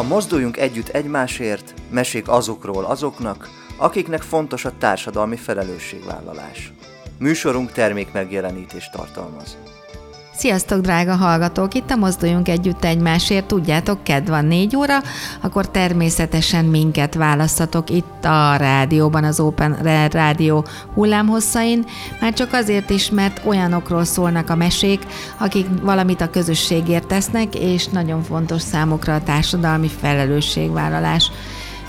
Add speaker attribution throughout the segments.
Speaker 1: A Mozduljunk Együtt Egymásért mesék azokról azoknak, akiknek fontos a társadalmi felelősségvállalás. Műsorunk termék megjelenítést tartalmaz.
Speaker 2: Sziasztok, drága hallgatók! Itt a Mozduljunk Együtt Egymásért. Tudjátok, ked van négy óra, akkor természetesen minket választatok itt a rádióban, az Open Rádió hullámhosszain, már csak azért is, mert olyanokról szólnak a mesék, akik valamit a közösségért tesznek, és nagyon fontos számukra a társadalmi felelősségvállalás.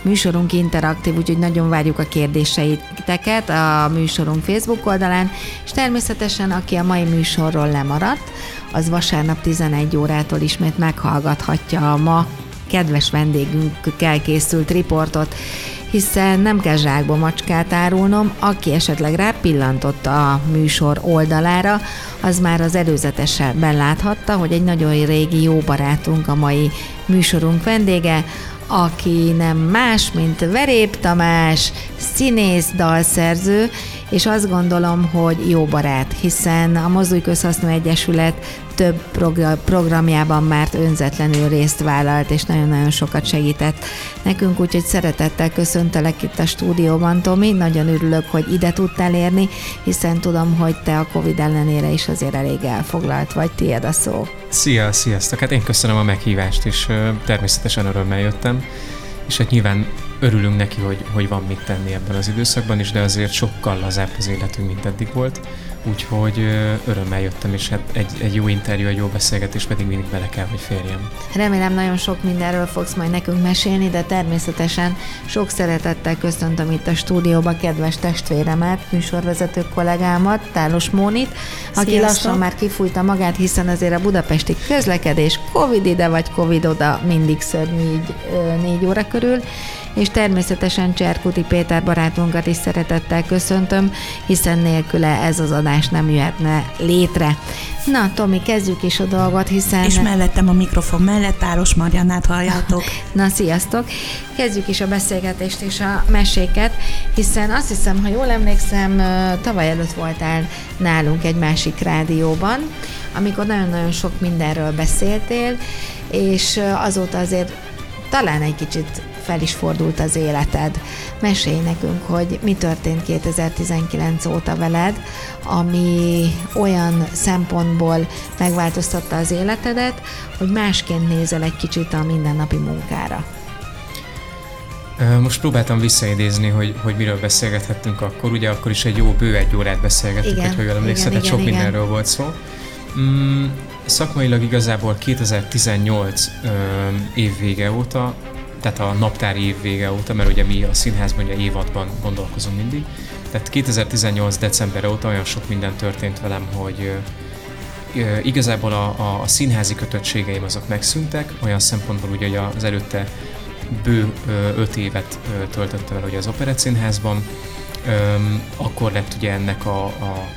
Speaker 2: Műsorunk interaktív, úgyhogy nagyon várjuk a kérdéseiteket a műsorunk Facebook oldalán, és természetesen aki a mai műsorról lemaradt, az vasárnap 11 órától ismét meghallgathatja a ma kedves vendégünkkel készült riportot, hiszen nem kell zsákba macskát árulnom, aki esetleg rápillantott a műsor oldalára, az már az előzetesben láthatta, hogy egy nagyon régi jó barátunk a mai műsorunk vendége, aki nem más, mint Verép Tamás, színész, dalszerző, és azt gondolom, hogy jó barát, hiszen a Mozdulj Közhasznú Egyesület több programjában már önzetlenül részt vállalt, és nagyon-nagyon sokat segített nekünk, úgyhogy szeretettel köszöntelek itt a stúdióban, Tomi. Nagyon örülök, hogy ide tudtál érni, hiszen tudom, hogy te a Covid ellenére is azért elég elfoglalt vagy, tiéd a szó.
Speaker 3: Szia, sziasztok! Hát én köszönöm a meghívást, és természetesen örömmel jöttem, és hát nyilván örülünk neki, hogy, hogy van mit tenni ebben az időszakban is, de azért sokkal lazább az életünk, mint eddig volt úgyhogy örömmel jöttem, és hát egy, egy jó interjú, egy jó beszélgetés pedig mindig bele kell, hogy férjem.
Speaker 2: Remélem nagyon sok mindenről fogsz majd nekünk mesélni, de természetesen sok szeretettel köszöntöm itt a stúdióba kedves testvéremet, műsorvezető kollégámat, Tálos Mónit, aki Sziasztok. lassan már kifújta magát, hiszen azért a budapesti közlekedés Covid ide vagy Covid oda mindig szörnyű így négy óra körül, és természetesen Cserkuti Péter barátunkat is szeretettel köszöntöm, hiszen nélküle ez az adás nem jöhetne létre. Na, Tomi, kezdjük is a dolgot, hiszen...
Speaker 4: És mellettem a mikrofon mellett Áros Mariannát halljátok.
Speaker 2: Na, sziasztok! Kezdjük is a beszélgetést és a meséket, hiszen azt hiszem, ha jól emlékszem, tavaly előtt voltál nálunk egy másik rádióban, amikor nagyon-nagyon sok mindenről beszéltél, és azóta azért talán egy kicsit fel is fordult az életed. Mesélj nekünk, hogy mi történt 2019 óta veled, ami olyan szempontból megváltoztatta az életedet, hogy másként nézel egy kicsit a mindennapi munkára.
Speaker 3: Most próbáltam visszaidézni, hogy, hogy miről beszélgethettünk akkor. Ugye akkor is egy jó bő egy órát beszélgettünk, igen, hogy jól emlékszed, tehát sok igen. mindenről volt szó. Mm, szakmailag igazából 2018 ö, év vége óta tehát a naptári év vége óta, mert ugye mi a színházban ugye évadban gondolkozunk mindig. Tehát 2018. december óta olyan sok minden történt velem, hogy igazából a, a, a színházi kötöttségeim azok megszűntek, olyan szempontból ugye hogy az előtte bő öt évet töltöttem el ugye az Operett Színházban, akkor lett ugye ennek a, a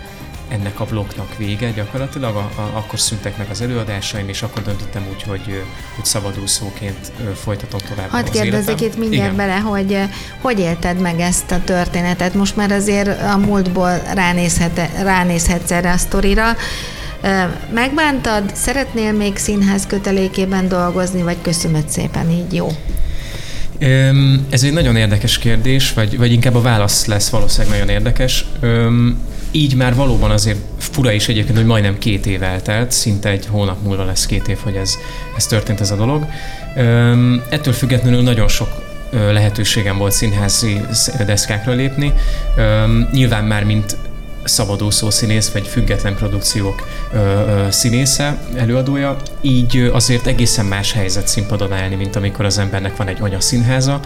Speaker 3: ennek a blokknak vége gyakorlatilag, a, a, akkor szüntek meg az előadásaim, és akkor döntöttem úgy, hogy, hogy szabadúszóként folytatom tovább
Speaker 2: Hadd kérdezzek itt mindjárt Igen. bele, hogy hogy élted meg ezt a történetet? Most már azért a múltból ránézhet, ránézhetsz erre a sztorira. Megbántad? Szeretnél még színház kötelékében dolgozni, vagy köszönöd szépen, így jó?
Speaker 3: Ez egy nagyon érdekes kérdés, vagy, vagy inkább a válasz lesz valószínűleg nagyon érdekes így már valóban azért fura is egyébként, hogy majdnem két év eltelt, szinte egy hónap múlva lesz két év, hogy ez, ez történt ez a dolog. Üm, ettől függetlenül nagyon sok lehetőségem volt színházi deszkákra lépni. Üm, nyilván már mint szabadúszó színész, vagy független produkciók ö, ö, színésze, előadója, így azért egészen más helyzet színpadon állni, mint amikor az embernek van egy anyaszínháza.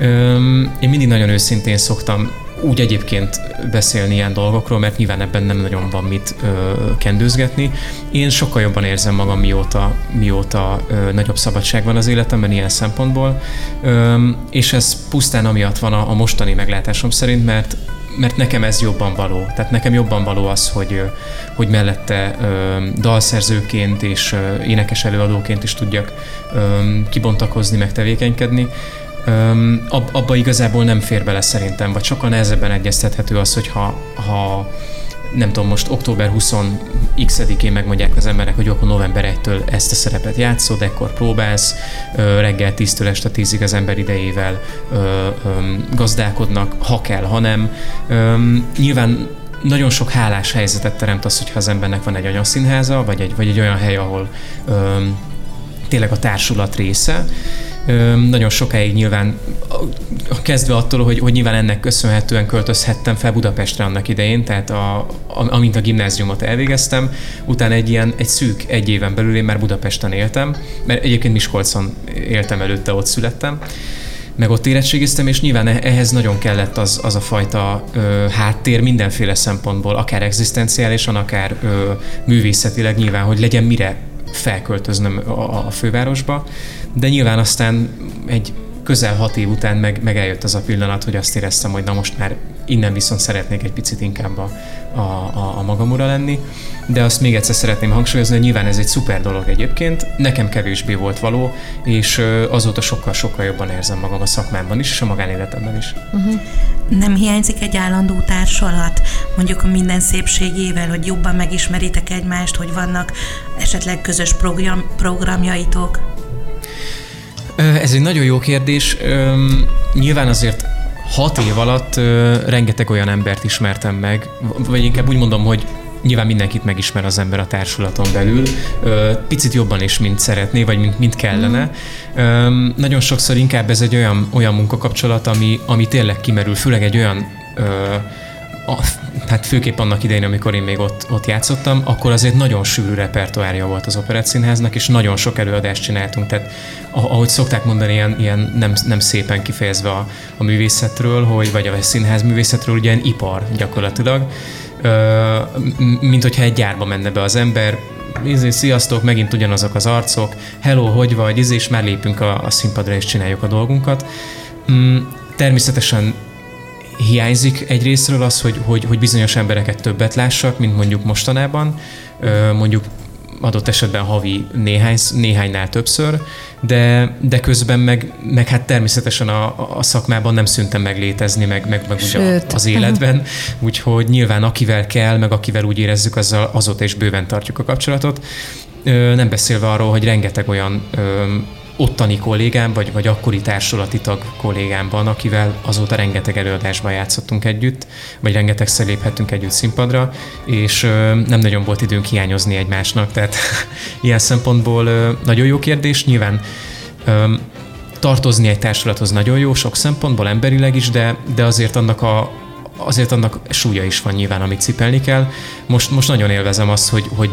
Speaker 3: Üm, én mindig nagyon őszintén szoktam úgy egyébként beszélni ilyen dolgokról, mert nyilván ebben nem nagyon van mit ö, kendőzgetni. Én sokkal jobban érzem magam, mióta, mióta ö, nagyobb szabadság van az életemben ilyen szempontból, ö, és ez pusztán amiatt van a, a mostani meglátásom szerint, mert mert nekem ez jobban való. Tehát nekem jobban való az, hogy, hogy mellette ö, dalszerzőként és ö, énekes előadóként is tudjak ö, kibontakozni, meg tevékenykedni, Öm, ab, abba igazából nem fér bele szerintem, vagy sokkal nehezebben egyeztethető az, hogy ha, ha nem tudom, most október 20-én megmondják az emberek, hogy akkor november 1-től ezt a szerepet játszod, ekkor próbálsz, reggel 10-től este 10-ig az ember idejével gazdálkodnak, ha kell, ha nem. Nyilván nagyon sok hálás helyzetet teremt az, hogyha az embernek van egy anyaszínháza, vagy egy, vagy egy olyan hely, ahol tényleg a társulat része, nagyon sokáig nyilván, kezdve attól, hogy, hogy nyilván ennek köszönhetően költözhettem fel Budapestre annak idején, tehát a, amint a gimnáziumot elvégeztem, utána egy ilyen, egy szűk egy éven belül én már Budapesten éltem, mert egyébként Miskolcon éltem előtte, ott születtem, meg ott érettségiztem, és nyilván e-, ehhez nagyon kellett az, az a fajta ö, háttér mindenféle szempontból, akár egzisztenciálisan, akár ö, művészetileg nyilván, hogy legyen mire felköltöznöm a, a fővárosba, de nyilván aztán egy közel hat év után meg, meg eljött az a pillanat, hogy azt éreztem, hogy na most már innen viszont szeretnék egy picit inkább a, a, a, a magam ura lenni. De azt még egyszer szeretném hangsúlyozni, hogy nyilván ez egy szuper dolog egyébként, nekem kevésbé volt való, és azóta sokkal-sokkal jobban érzem magam a szakmámban is, és a magánéletemben is.
Speaker 4: Uh-huh. Nem hiányzik egy állandó társalat, mondjuk a minden szépségével, hogy jobban megismeritek egymást, hogy vannak esetleg közös program, programjaitok?
Speaker 3: Ez egy nagyon jó kérdés. Nyilván azért hat év alatt rengeteg olyan embert ismertem meg, vagy inkább úgy mondom, hogy nyilván mindenkit megismer az ember a társulaton belül, picit jobban is, mint szeretné, vagy mint, mint kellene. Mm. Nagyon sokszor inkább ez egy olyan, olyan munkakapcsolat, ami, ami tényleg kimerül, főleg egy olyan a, hát főképp annak idején, amikor én még ott, ott játszottam, akkor azért nagyon sűrű repertoárja volt az Operett Színháznak, és nagyon sok előadást csináltunk. Tehát ahogy szokták mondani, ilyen, ilyen nem, nem szépen kifejezve a, a művészetről, hogy, vagy a színház művészetről, ugye ilyen ipar gyakorlatilag. Ö, mint hogyha egy gyárba menne be az ember, izé, sziasztok, megint ugyanazok az arcok, hello, hogy vagy, izé, és már lépünk a, a színpadra és csináljuk a dolgunkat. Mm, természetesen hiányzik egy részről az, hogy, hogy, hogy bizonyos embereket többet lássak, mint mondjuk mostanában, mondjuk adott esetben havi néhány, néhánynál többször, de, de közben meg, meg hát természetesen a, a szakmában nem szüntem meg létezni, meg, meg, meg ugye az életben, úgyhogy nyilván akivel kell, meg akivel úgy érezzük, azzal azóta is bőven tartjuk a kapcsolatot. Nem beszélve arról, hogy rengeteg olyan ottani kollégám, vagy, vagy akkori társulati tag kollégámban, akivel azóta rengeteg előadásban játszottunk együtt, vagy rengeteg léphettünk együtt színpadra, és ö, nem nagyon volt időnk hiányozni egymásnak, tehát ilyen szempontból ö, nagyon jó kérdés. Nyilván ö, tartozni egy társulathoz nagyon jó, sok szempontból, emberileg is, de, de azért annak a, azért annak súlya is van nyilván, amit cipelni kell. Most, most nagyon élvezem azt, hogy, hogy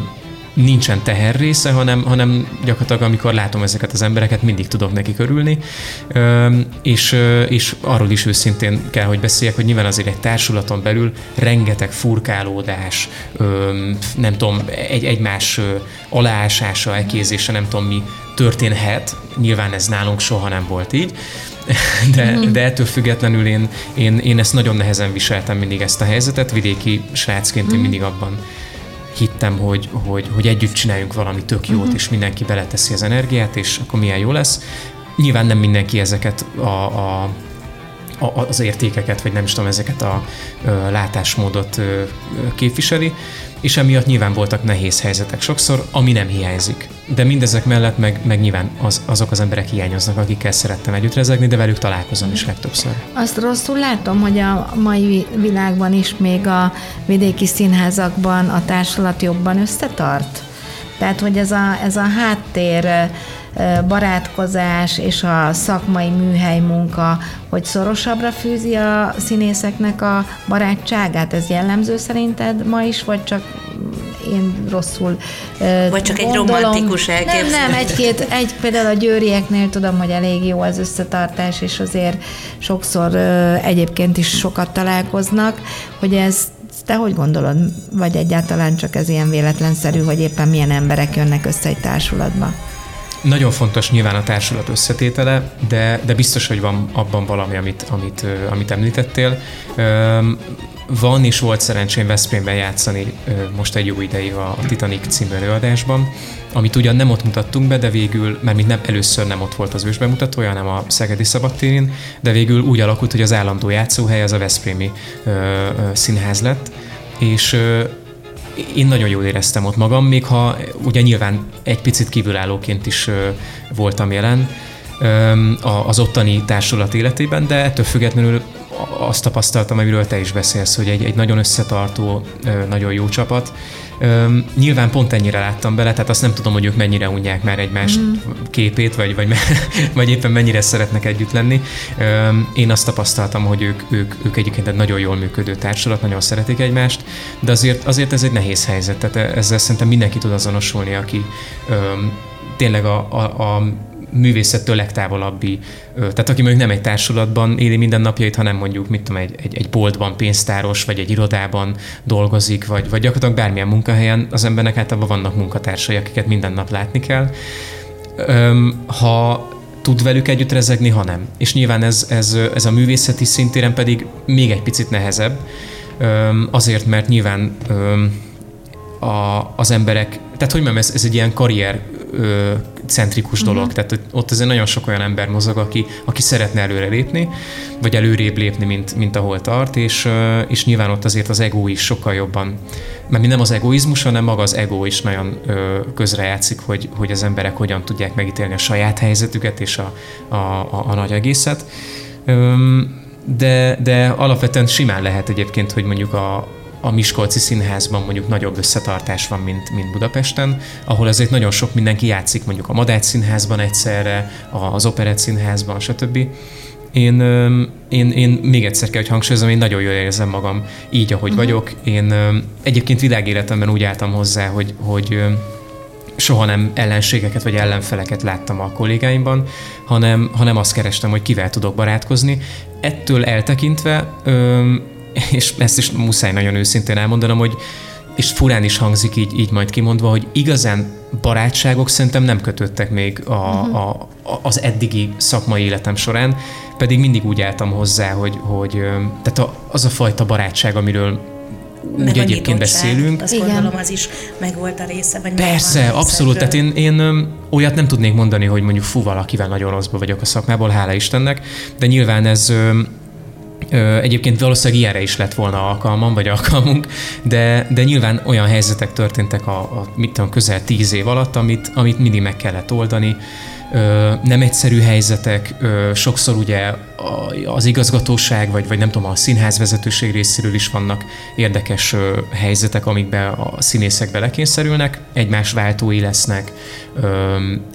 Speaker 3: nincsen teher része, hanem, hanem gyakorlatilag amikor látom ezeket az embereket, mindig tudok neki örülni, és, és arról is őszintén kell, hogy beszéljek, hogy nyilván azért egy társulaton belül rengeteg furkálódás, nem tudom, egy, egymás aláásása, ekézése, nem tudom mi történhet, nyilván ez nálunk soha nem volt így, de, mm. de ettől függetlenül én, én, én ezt nagyon nehezen viseltem mindig ezt a helyzetet, vidéki srácként én mindig abban hittem, hogy, hogy, hogy együtt csináljunk valami tök jót, uh-huh. és mindenki beleteszi az energiát, és akkor milyen jó lesz. Nyilván nem mindenki ezeket a, a az értékeket, vagy nem is tudom, ezeket a látásmódot képviseli, és emiatt nyilván voltak nehéz helyzetek sokszor, ami nem hiányzik. De mindezek mellett meg, meg nyilván az, azok az emberek hiányoznak, akikkel szerettem együtt rezegni, de velük találkozom is legtöbbször.
Speaker 2: Azt rosszul látom, hogy a mai világban is még a vidéki színházakban a társulat jobban összetart? Tehát, hogy ez a, ez a háttér barátkozás és a szakmai műhely munka, hogy szorosabbra fűzi a színészeknek a barátságát? Ez jellemző szerinted ma is, vagy csak én rosszul
Speaker 4: Vagy csak gondolom. egy romantikus elképzelés.
Speaker 2: Nem, nem, egy-két, egy, például a győrieknél tudom, hogy elég jó az összetartás, és azért sokszor egyébként is sokat találkoznak, hogy ez te hogy gondolod, vagy egyáltalán csak ez ilyen véletlenszerű, hogy éppen milyen emberek jönnek össze egy társulatba?
Speaker 3: Nagyon fontos nyilván a társulat összetétele, de, de biztos, hogy van abban valami, amit, amit, amit említettél. Van és volt szerencsém Veszprémben játszani most egy jó ideig a Titanic című előadásban, amit ugyan nem ott mutattunk be, de végül, mert mint nem először nem ott volt az ősbemutatója, hanem a Szegedi Szabadtérin, de végül úgy alakult, hogy az állandó játszóhely az a Veszprémi ö, ö, színház lett, és én nagyon jól éreztem ott magam, még ha ugye nyilván egy picit kívülállóként is voltam jelen az ottani társulat életében, de ettől függetlenül azt tapasztaltam, amiről te is beszélsz, hogy egy, egy nagyon összetartó, nagyon jó csapat. Nyilván pont ennyire láttam bele, tehát azt nem tudom, hogy ők mennyire unják már egymás mm. képét, vagy, vagy, vagy éppen mennyire szeretnek együtt lenni. Én azt tapasztaltam, hogy ők, ők, ők egyébként egy nagyon jól működő társulat, nagyon szeretik egymást, de azért, azért ez egy nehéz helyzet, tehát ezzel szerintem mindenki tud azonosulni, aki tényleg a, a, a művészettől legtávolabbi, tehát aki mondjuk nem egy társulatban éli minden napjait, hanem mondjuk, mit tudom, egy, egy, egy boltban pénztáros, vagy egy irodában dolgozik, vagy, vagy gyakorlatilag bármilyen munkahelyen az embernek általában vannak munkatársai, akiket minden nap látni kell. Ha tud velük együtt rezegni, ha nem. És nyilván ez, ez, ez a művészeti szintéren pedig még egy picit nehezebb, azért, mert nyilván a, az emberek, tehát hogy mondjam, ez, ez egy ilyen karrier centrikus uh-huh. dolog. Tehát ott azért nagyon sok olyan ember mozog, aki, aki szeretne előre lépni, vagy előrébb lépni, mint, mint ahol tart, és, és nyilván ott azért az ego is sokkal jobban, mert nem az egoizmus, hanem maga az ego is nagyon közrejátszik, hogy, hogy az emberek hogyan tudják megítélni a saját helyzetüket és a, a, a, a nagy egészet. De, de alapvetően simán lehet egyébként, hogy mondjuk a, a Miskolci Színházban mondjuk nagyobb összetartás van, mint, mint Budapesten, ahol azért nagyon sok mindenki játszik, mondjuk a Madács Színházban egyszerre, az Operett Színházban, stb. Én, én, én még egyszer kell, hogy hangsúlyozom, én nagyon jól érzem magam így, ahogy uh-huh. vagyok. Én egyébként világéletemben úgy álltam hozzá, hogy, hogy soha nem ellenségeket vagy ellenfeleket láttam a kollégáimban, hanem, hanem azt kerestem, hogy kivel tudok barátkozni. Ettől eltekintve és ezt is muszáj nagyon őszintén elmondanom, hogy és furán is hangzik így, így majd kimondva, hogy igazán barátságok szerintem nem kötöttek még a, uh-huh. a, a, az eddigi szakmai életem során, pedig mindig úgy álltam hozzá, hogy, hogy tehát a, az a fajta barátság, amiről meg úgy egyébként beszélünk.
Speaker 4: Azt Igen. gondolom, az is meg volt a része. Vagy
Speaker 3: Persze, abszolút. Tehát én, én olyat nem tudnék mondani, hogy mondjuk fú, valakivel nagyon rosszba vagyok a szakmából, hála Istennek, de nyilván ez Egyébként valószínűleg ilyenre is lett volna alkalmam, vagy alkalmunk, de, de nyilván olyan helyzetek történtek a, a mit tudom, közel tíz év alatt, amit, amit mindig meg kellett oldani. Nem egyszerű helyzetek, sokszor ugye az igazgatóság, vagy, vagy nem tudom, a színház vezetőség részéről is vannak érdekes helyzetek, amikbe a színészek belekényszerülnek, egymás váltói lesznek,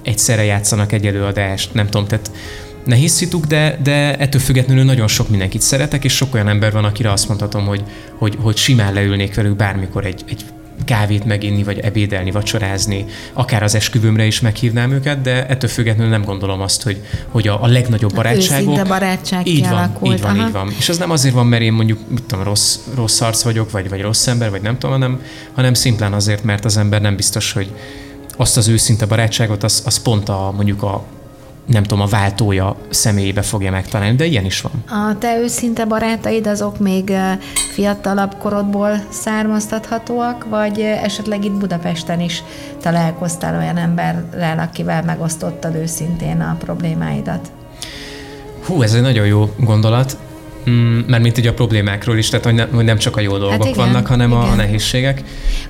Speaker 3: egyszerre játszanak egy előadást, nem tudom, tehát nehéz szituk, de, de ettől függetlenül nagyon sok mindenkit szeretek, és sok olyan ember van, akire azt mondhatom, hogy, hogy, hogy simán leülnék velük bármikor egy, egy kávét meginni, vagy ebédelni, vacsorázni, akár az esküvőmre is meghívnám őket, de ettől függetlenül nem gondolom azt, hogy, hogy a, a legnagyobb barátságok...
Speaker 2: Őszinte barátság
Speaker 3: így van, így van, Aha. így van. És az nem azért van, mert én mondjuk, mit tudom, rossz, rossz arc vagyok, vagy, vagy rossz ember, vagy nem tudom, hanem, hanem szimplán azért, mert az ember nem biztos, hogy azt az őszinte barátságot, az, az pont a, mondjuk a, nem tudom, a váltója személyébe fogja megtalálni, de ilyen is van.
Speaker 2: A te őszinte barátaid azok még fiatalabb korodból származtathatóak, vagy esetleg itt Budapesten is találkoztál olyan emberrel, akivel megosztottad őszintén a problémáidat?
Speaker 3: Hú, ez egy nagyon jó gondolat. Mm, mert mint ugye a problémákról is, tehát hogy, ne, hogy nem csak a jó dolgok hát igen, vannak, hanem igen. a nehézségek.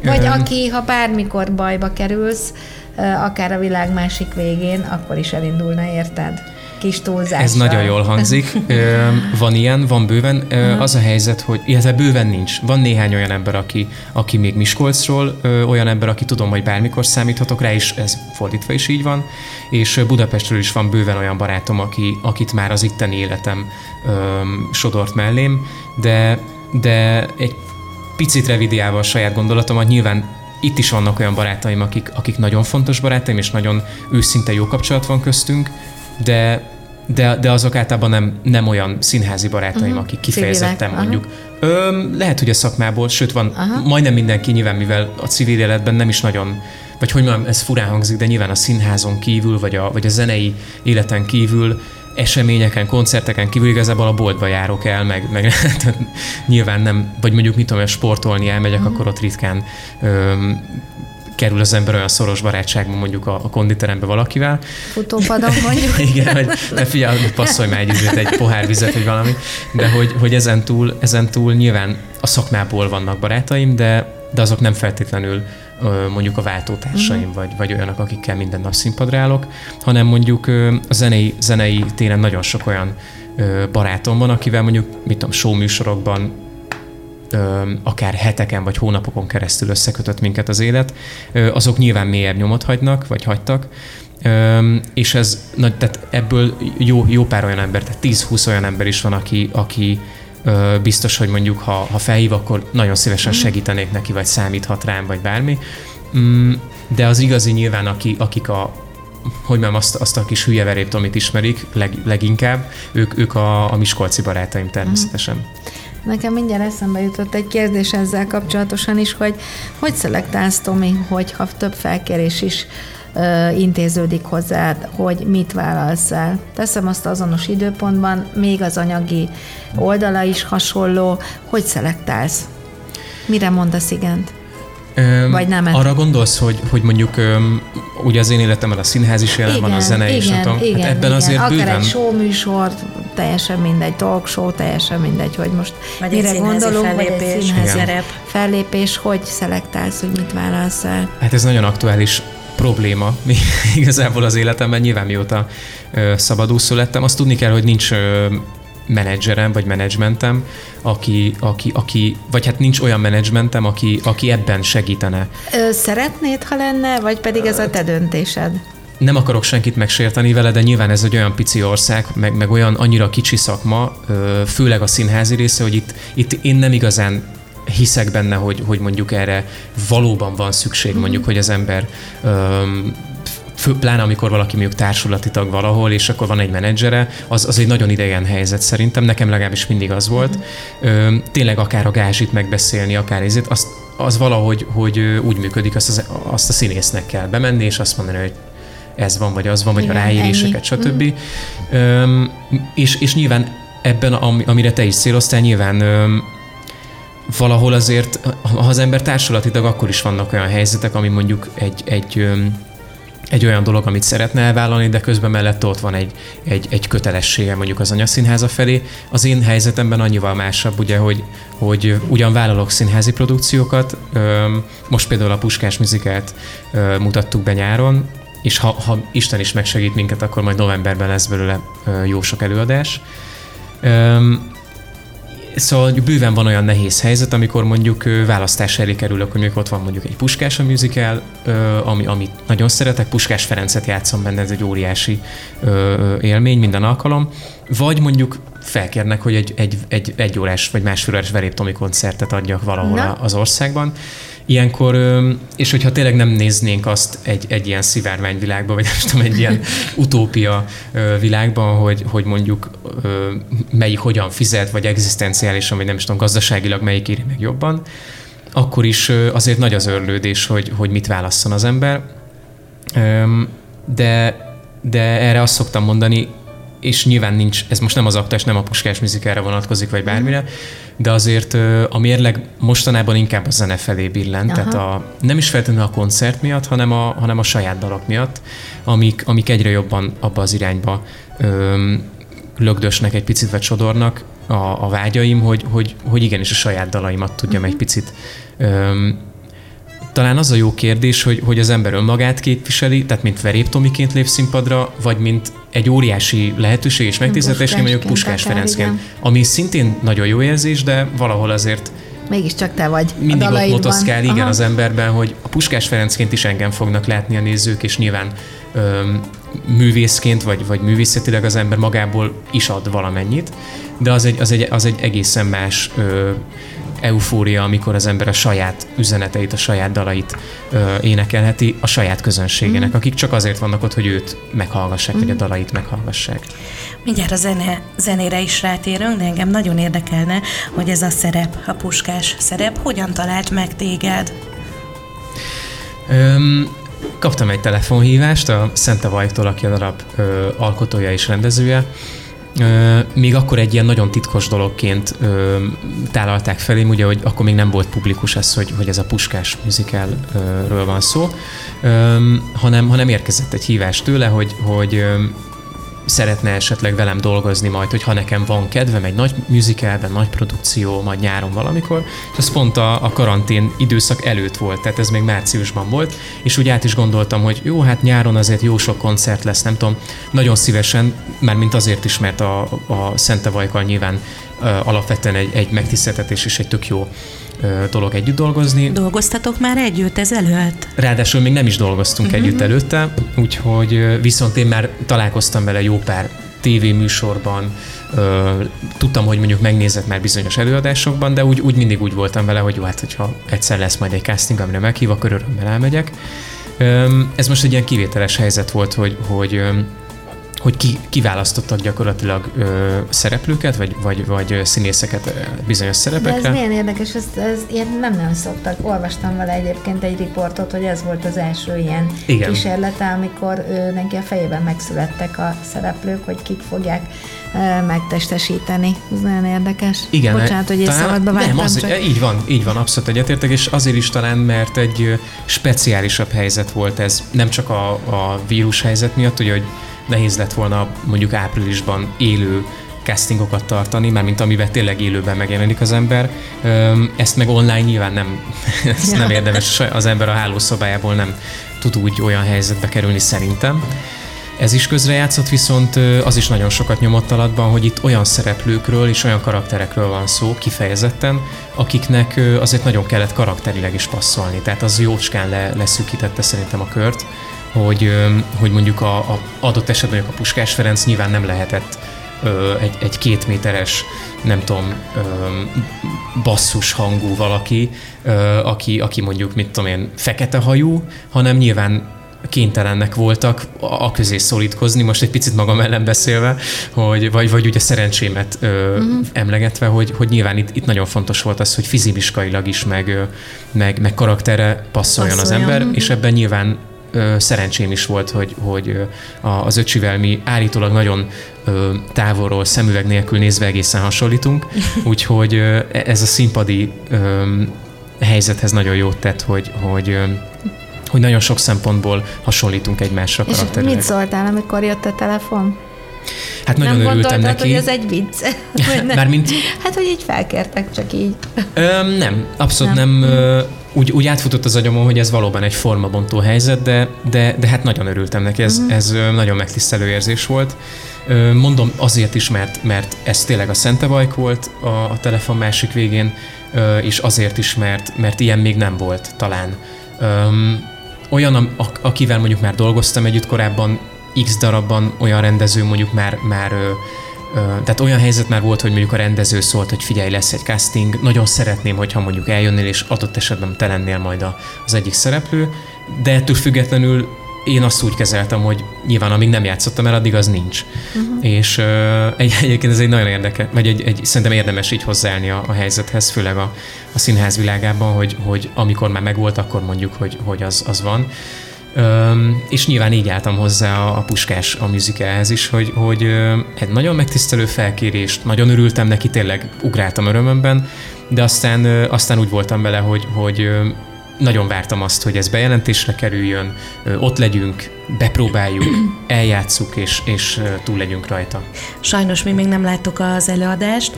Speaker 2: Vagy Üm, aki, ha bármikor bajba kerülsz, akár a világ másik végén, akkor is elindulna, érted? Kis túlzással.
Speaker 3: Ez nagyon jól hangzik. van ilyen, van bőven. Az a helyzet, hogy illetve bőven nincs. Van néhány olyan ember, aki, aki még Miskolcról, olyan ember, aki tudom, hogy bármikor számíthatok rá, és ez fordítva is így van. És Budapestről is van bőven olyan barátom, aki, akit már az itteni életem sodort mellém, de, de egy picit revidiálva a saját gondolatomat, nyilván itt is vannak olyan barátaim, akik, akik nagyon fontos barátaim, és nagyon őszinte jó kapcsolat van köztünk, de de, de azok általában nem, nem olyan színházi barátaim, uh-huh. akik kifejezetten Civilek. mondjuk. Ö, lehet, hogy a szakmából, sőt van uh-huh. majdnem mindenki nyilván, mivel a civil életben nem is nagyon, vagy hogy mondjam, ez furán hangzik, de nyilván a színházon kívül, vagy a, vagy a zenei életen kívül eseményeken, koncerteken kívül igazából a boltba járok el, meg, meg nyilván nem, vagy mondjuk mit tudom, sportolni elmegyek, uh-huh. akkor ott ritkán öm, kerül az ember olyan szoros barátságban mondjuk a, a konditerembe valakivel.
Speaker 2: Futópadon mondjuk.
Speaker 3: Igen, hogy ne figyelj, passzolj már egy, üzlet, egy pohár vizet, vagy valami. De hogy, hogy ezen, túl, ezen túl nyilván a szakmából vannak barátaim, de, de azok nem feltétlenül mondjuk a váltótársaim, uh-huh. vagy, vagy olyanok, akikkel minden nap színpadra állok, hanem mondjuk a zenei, zenei téren nagyon sok olyan barátom van, akivel mondjuk, mit tudom, show műsorokban akár heteken vagy hónapokon keresztül összekötött minket az élet, azok nyilván mélyebb nyomot hagynak, vagy hagytak, és ez, na, tehát ebből jó, jó pár olyan ember, tehát 10-20 olyan ember is van, aki, aki biztos, hogy mondjuk ha, ha felhív, akkor nagyon szívesen mhm. segítenék neki, vagy számíthat rám, vagy bármi. Mm, de az igazi nyilván, aki, akik a, hogy mondjam, azt, azt a kis hülye verét, amit ismerik leg, leginkább, ők, ők a, a miskolci barátaim természetesen. Mm.
Speaker 2: Nekem mindjárt eszembe jutott egy kérdés ezzel kapcsolatosan is, hogy hogy szelektálsz, Tomi, hogyha több felkérés is ö, intéződik hozzád, hogy mit válasz el. Teszem azt azonos időpontban, még az anyagi oldala is hasonló, hogy szelektálsz? Mire mondasz igent?
Speaker 3: Öm, Vagy nem? Arra gondolsz, hogy, hogy mondjuk öm, ugye az én életemben a színház is jelen igen, van, a zene
Speaker 2: igen,
Speaker 3: is, nem tudom.
Speaker 2: Igen,
Speaker 3: hát ebben
Speaker 2: igen.
Speaker 3: azért
Speaker 2: Akár
Speaker 3: bőven...
Speaker 2: egy show műsor, teljesen mindegy, talk show, teljesen mindegy, hogy most vagy mire gondolunk,
Speaker 4: fellépés, vagy egy
Speaker 2: színházi fellépés, hogy szelektálsz, hogy mit válasz el?
Speaker 3: Hát ez nagyon aktuális probléma igazából az életemben, nyilván mióta ö, szabadúszó lettem. Azt tudni kell, hogy nincs ö, menedzserem, vagy menedzsmentem, aki, aki, aki, vagy hát nincs olyan menedzsmentem, aki, aki ebben segítene.
Speaker 2: Ö, szeretnéd, ha lenne, vagy pedig ez a te döntésed?
Speaker 3: Nem akarok senkit megsérteni vele, de nyilván ez egy olyan pici ország, meg, meg olyan annyira kicsi szakma, főleg a színházi része, hogy itt, itt én nem igazán hiszek benne, hogy, hogy mondjuk erre valóban van szükség, mhm. mondjuk, hogy az ember fő, pláne amikor valaki mondjuk társulati tag valahol, és akkor van egy menedzsere, az, az egy nagyon idegen helyzet szerintem, nekem legalábbis mindig az volt. Ö, tényleg akár a gázsit megbeszélni, akár ezért, az, az valahogy hogy úgy működik, azt, az, azt a színésznek kell bemenni, és azt mondani, hogy ez van, vagy az van, vagy Igen, a ráíréseket, stb. Mm. Ö, és, és nyilván ebben, amire te is céloztál, nyilván ö, valahol azért, ha az ember társulati tag, akkor is vannak olyan helyzetek, ami mondjuk egy, egy egy olyan dolog, amit szeretne elvállalni, de közben mellett ott van egy, egy, egy kötelessége mondjuk az anyaszínháza felé. Az én helyzetemben annyival másabb, ugye, hogy, hogy ugyan vállalok színházi produkciókat, most például a Puskás muzikát mutattuk be nyáron, és ha, ha Isten is megsegít minket, akkor majd novemberben lesz belőle jó sok előadás. Szóval bőven van olyan nehéz helyzet, amikor mondjuk választás elé kerülök, hogy mondjuk ott van mondjuk egy Puskás a musical, ami, amit nagyon szeretek, Puskás Ferencet játszom benne, ez egy óriási élmény minden alkalom, vagy mondjuk felkérnek, hogy egy, egy, egy, egy órás vagy másfél órás veréptomi koncertet adjak valahol Na. az országban, Ilyenkor, és hogyha tényleg nem néznénk azt egy, egy ilyen szivárványvilágban, vagy nem tudom, egy ilyen utópia világban, hogy, hogy mondjuk melyik hogyan fizet, vagy egzisztenciálisan, vagy nem is tudom, gazdaságilag melyik éri meg jobban, akkor is azért nagy az örlődés, hogy, hogy mit válasszon az ember. De, de erre azt szoktam mondani, és nyilván nincs, ez most nem az aktás, nem a puskás műzikára vonatkozik, vagy bármire, de azért a mérleg mostanában inkább a zene felé billent, Aha. tehát a, nem is feltétlenül a koncert miatt, hanem a, hanem a saját dalok miatt, amik, amik egyre jobban abba az irányba öm, lögdösnek egy picit, vagy sodornak a, a vágyaim, hogy, hogy, hogy igenis a saját dalaimat tudjam uh-huh. egy picit öm, talán az a jó kérdés, hogy, hogy az ember önmagát képviseli, tehát mint Verép Tomiként lép színpadra, vagy mint egy óriási lehetőség és megtiszteltetés, mondjuk Puskás Ferencként, ami szintén nagyon jó érzés, de valahol azért
Speaker 2: Mégiscsak te vagy
Speaker 3: Mindig ott motoszkál, igen, Aha. az emberben, hogy a Puskás Ferencként is engem fognak látni a nézők, és nyilván öm, művészként, vagy, vagy művészetileg az ember magából is ad valamennyit, de az egy, az egy, az egy egészen más ö, eufória, amikor az ember a saját üzeneteit, a saját dalait ö, énekelheti a saját közönségének, mm. akik csak azért vannak ott, hogy őt meghallgassák, mm. vagy a mhm. dalait meghallgassák.
Speaker 4: Mindjárt a zene, zenére is rátérünk, de engem nagyon érdekelne, hogy ez a szerep, a puskás szerep, hogyan talált meg téged?
Speaker 3: Öm, kaptam egy telefonhívást a Szente Vajtól, aki a darab ö, alkotója és rendezője, még akkor egy ilyen nagyon titkos dologként ö, tálalták felém, ugye, hogy akkor még nem volt publikus ez, hogy, hogy ez a Puskás musicalről van szó, ö, hanem, hanem érkezett egy hívás tőle, hogy, hogy szeretne esetleg velem dolgozni majd, hogy ha nekem van kedvem egy nagy musicalben, nagy produkció, majd nyáron valamikor, és ez pont a, a karantén időszak előtt volt, tehát ez még márciusban volt, és úgy át is gondoltam, hogy jó, hát nyáron azért jó sok koncert lesz, nem tudom, nagyon szívesen, már mint azért is, mert a, a Szente Vajkal nyilván alapvetően egy, egy megtiszteltetés és egy tök jó dolog együtt dolgozni.
Speaker 4: Dolgoztatok már együtt ezelőtt?
Speaker 3: Ráadásul még nem is dolgoztunk uh-huh. együtt előtte, úgyhogy viszont én már találkoztam vele jó pár tévéműsorban, tudtam, hogy mondjuk megnézett már bizonyos előadásokban, de úgy, úgy mindig úgy voltam vele, hogy jó, hát hogyha egyszer lesz majd egy casting, amire meghív, akkor örömmel elmegyek. Ez most egy ilyen kivételes helyzet volt, hogy, hogy hogy ki, kiválasztottak gyakorlatilag ö, szereplőket, vagy, vagy, vagy színészeket bizonyos szerepekre.
Speaker 2: De ez milyen érdekes, ez, ez ilyen nem nem szoktak. Olvastam vele egyébként egy riportot, hogy ez volt az első ilyen Igen. kísérlete, amikor ő, neki a fejében megszülettek a szereplők, hogy kik fogják megtestesíteni. Ez nagyon érdekes.
Speaker 3: Igen.
Speaker 2: Bocsánat, hogy én szabadba
Speaker 3: vágtam. Nem, az, csak... így van, így van, abszolút egyetértek, és azért is talán, mert egy speciálisabb helyzet volt ez, nem csak a, a vírus helyzet miatt, ugye, hogy nehéz lett volna mondjuk áprilisban élő castingokat tartani, mármint amiben tényleg élőben megjelenik az ember. Ezt meg online nyilván nem, ezt ja. nem érdemes, az ember a hálószobájából nem tud úgy olyan helyzetbe kerülni szerintem. Ez is közrejátszott, viszont az is nagyon sokat nyomott alatban, hogy itt olyan szereplőkről és olyan karakterekről van szó kifejezetten, akiknek azért nagyon kellett karakterileg is passzolni. Tehát az jócskán le, leszűkítette szerintem a kört hogy, hogy mondjuk a, a adott esetben a Puskás Ferenc nyilván nem lehetett egy, egy két méteres, nem tudom, basszus hangú valaki, aki, aki mondjuk, mit tudom én, fekete hajú, hanem nyilván kénytelennek voltak a közé szorítkozni, most egy picit magam ellen beszélve, hogy, vagy, vagy ugye szerencsémet ö, uh-huh. emlegetve, hogy, hogy nyilván itt, itt nagyon fontos volt az, hogy fizimiskailag is, meg, meg, meg karaktere passzoljon, passzoljon az ember, uh-huh. és ebben nyilván szerencsém is volt, hogy, hogy az öcsivel mi állítólag nagyon távolról, szemüveg nélkül nézve egészen hasonlítunk, úgyhogy ez a színpadi helyzethez nagyon jót tett, hogy, hogy hogy nagyon sok szempontból hasonlítunk egymásra
Speaker 2: És karakterileg. mit szóltál, amikor jött a telefon?
Speaker 3: Hát nagyon
Speaker 2: nem
Speaker 3: örültem neki.
Speaker 2: hogy ez egy vicc?
Speaker 3: Mármint...
Speaker 2: Hát, hogy így felkértek, csak így.
Speaker 3: Ö, nem, abszolút nem. nem ö, úgy, úgy átfutott az agyamon, hogy ez valóban egy formabontó helyzet, de, de, de hát nagyon örültem neki, ez, uh-huh. ez nagyon megtisztelő érzés volt. Mondom azért is, mert, mert ez tényleg a Szentevajk volt a, a telefon másik végén, és azért is, mert, mert ilyen még nem volt talán. Olyan, akivel mondjuk már dolgoztam együtt korábban, x darabban olyan rendező mondjuk már, már tehát olyan helyzet már volt, hogy mondjuk a rendező szólt, hogy figyelj, lesz egy casting, nagyon szeretném, hogyha mondjuk eljönnél, és adott esetben te lennél majd az egyik szereplő, de ettől függetlenül én azt úgy kezeltem, hogy nyilván amíg nem játszottam el, addig az nincs. Uh-huh. És uh, egy, egyébként ez egy nagyon érdekes, vagy egy, egy, szerintem érdemes így hozzáállni a, a helyzethez, főleg a, a színház világában, hogy, hogy amikor már megvolt, akkor mondjuk, hogy, hogy az, az van. Üm, és nyilván így álltam hozzá a, a Puskás a műzikához is, hogy, hogy egy nagyon megtisztelő felkérést, nagyon örültem neki, tényleg ugráltam örömömben, de aztán, aztán úgy voltam vele, hogy, hogy nagyon vártam azt, hogy ez bejelentésre kerüljön, ott legyünk, bepróbáljuk, eljátszuk, és, és túl legyünk rajta.
Speaker 4: Sajnos mi még nem láttuk az előadást,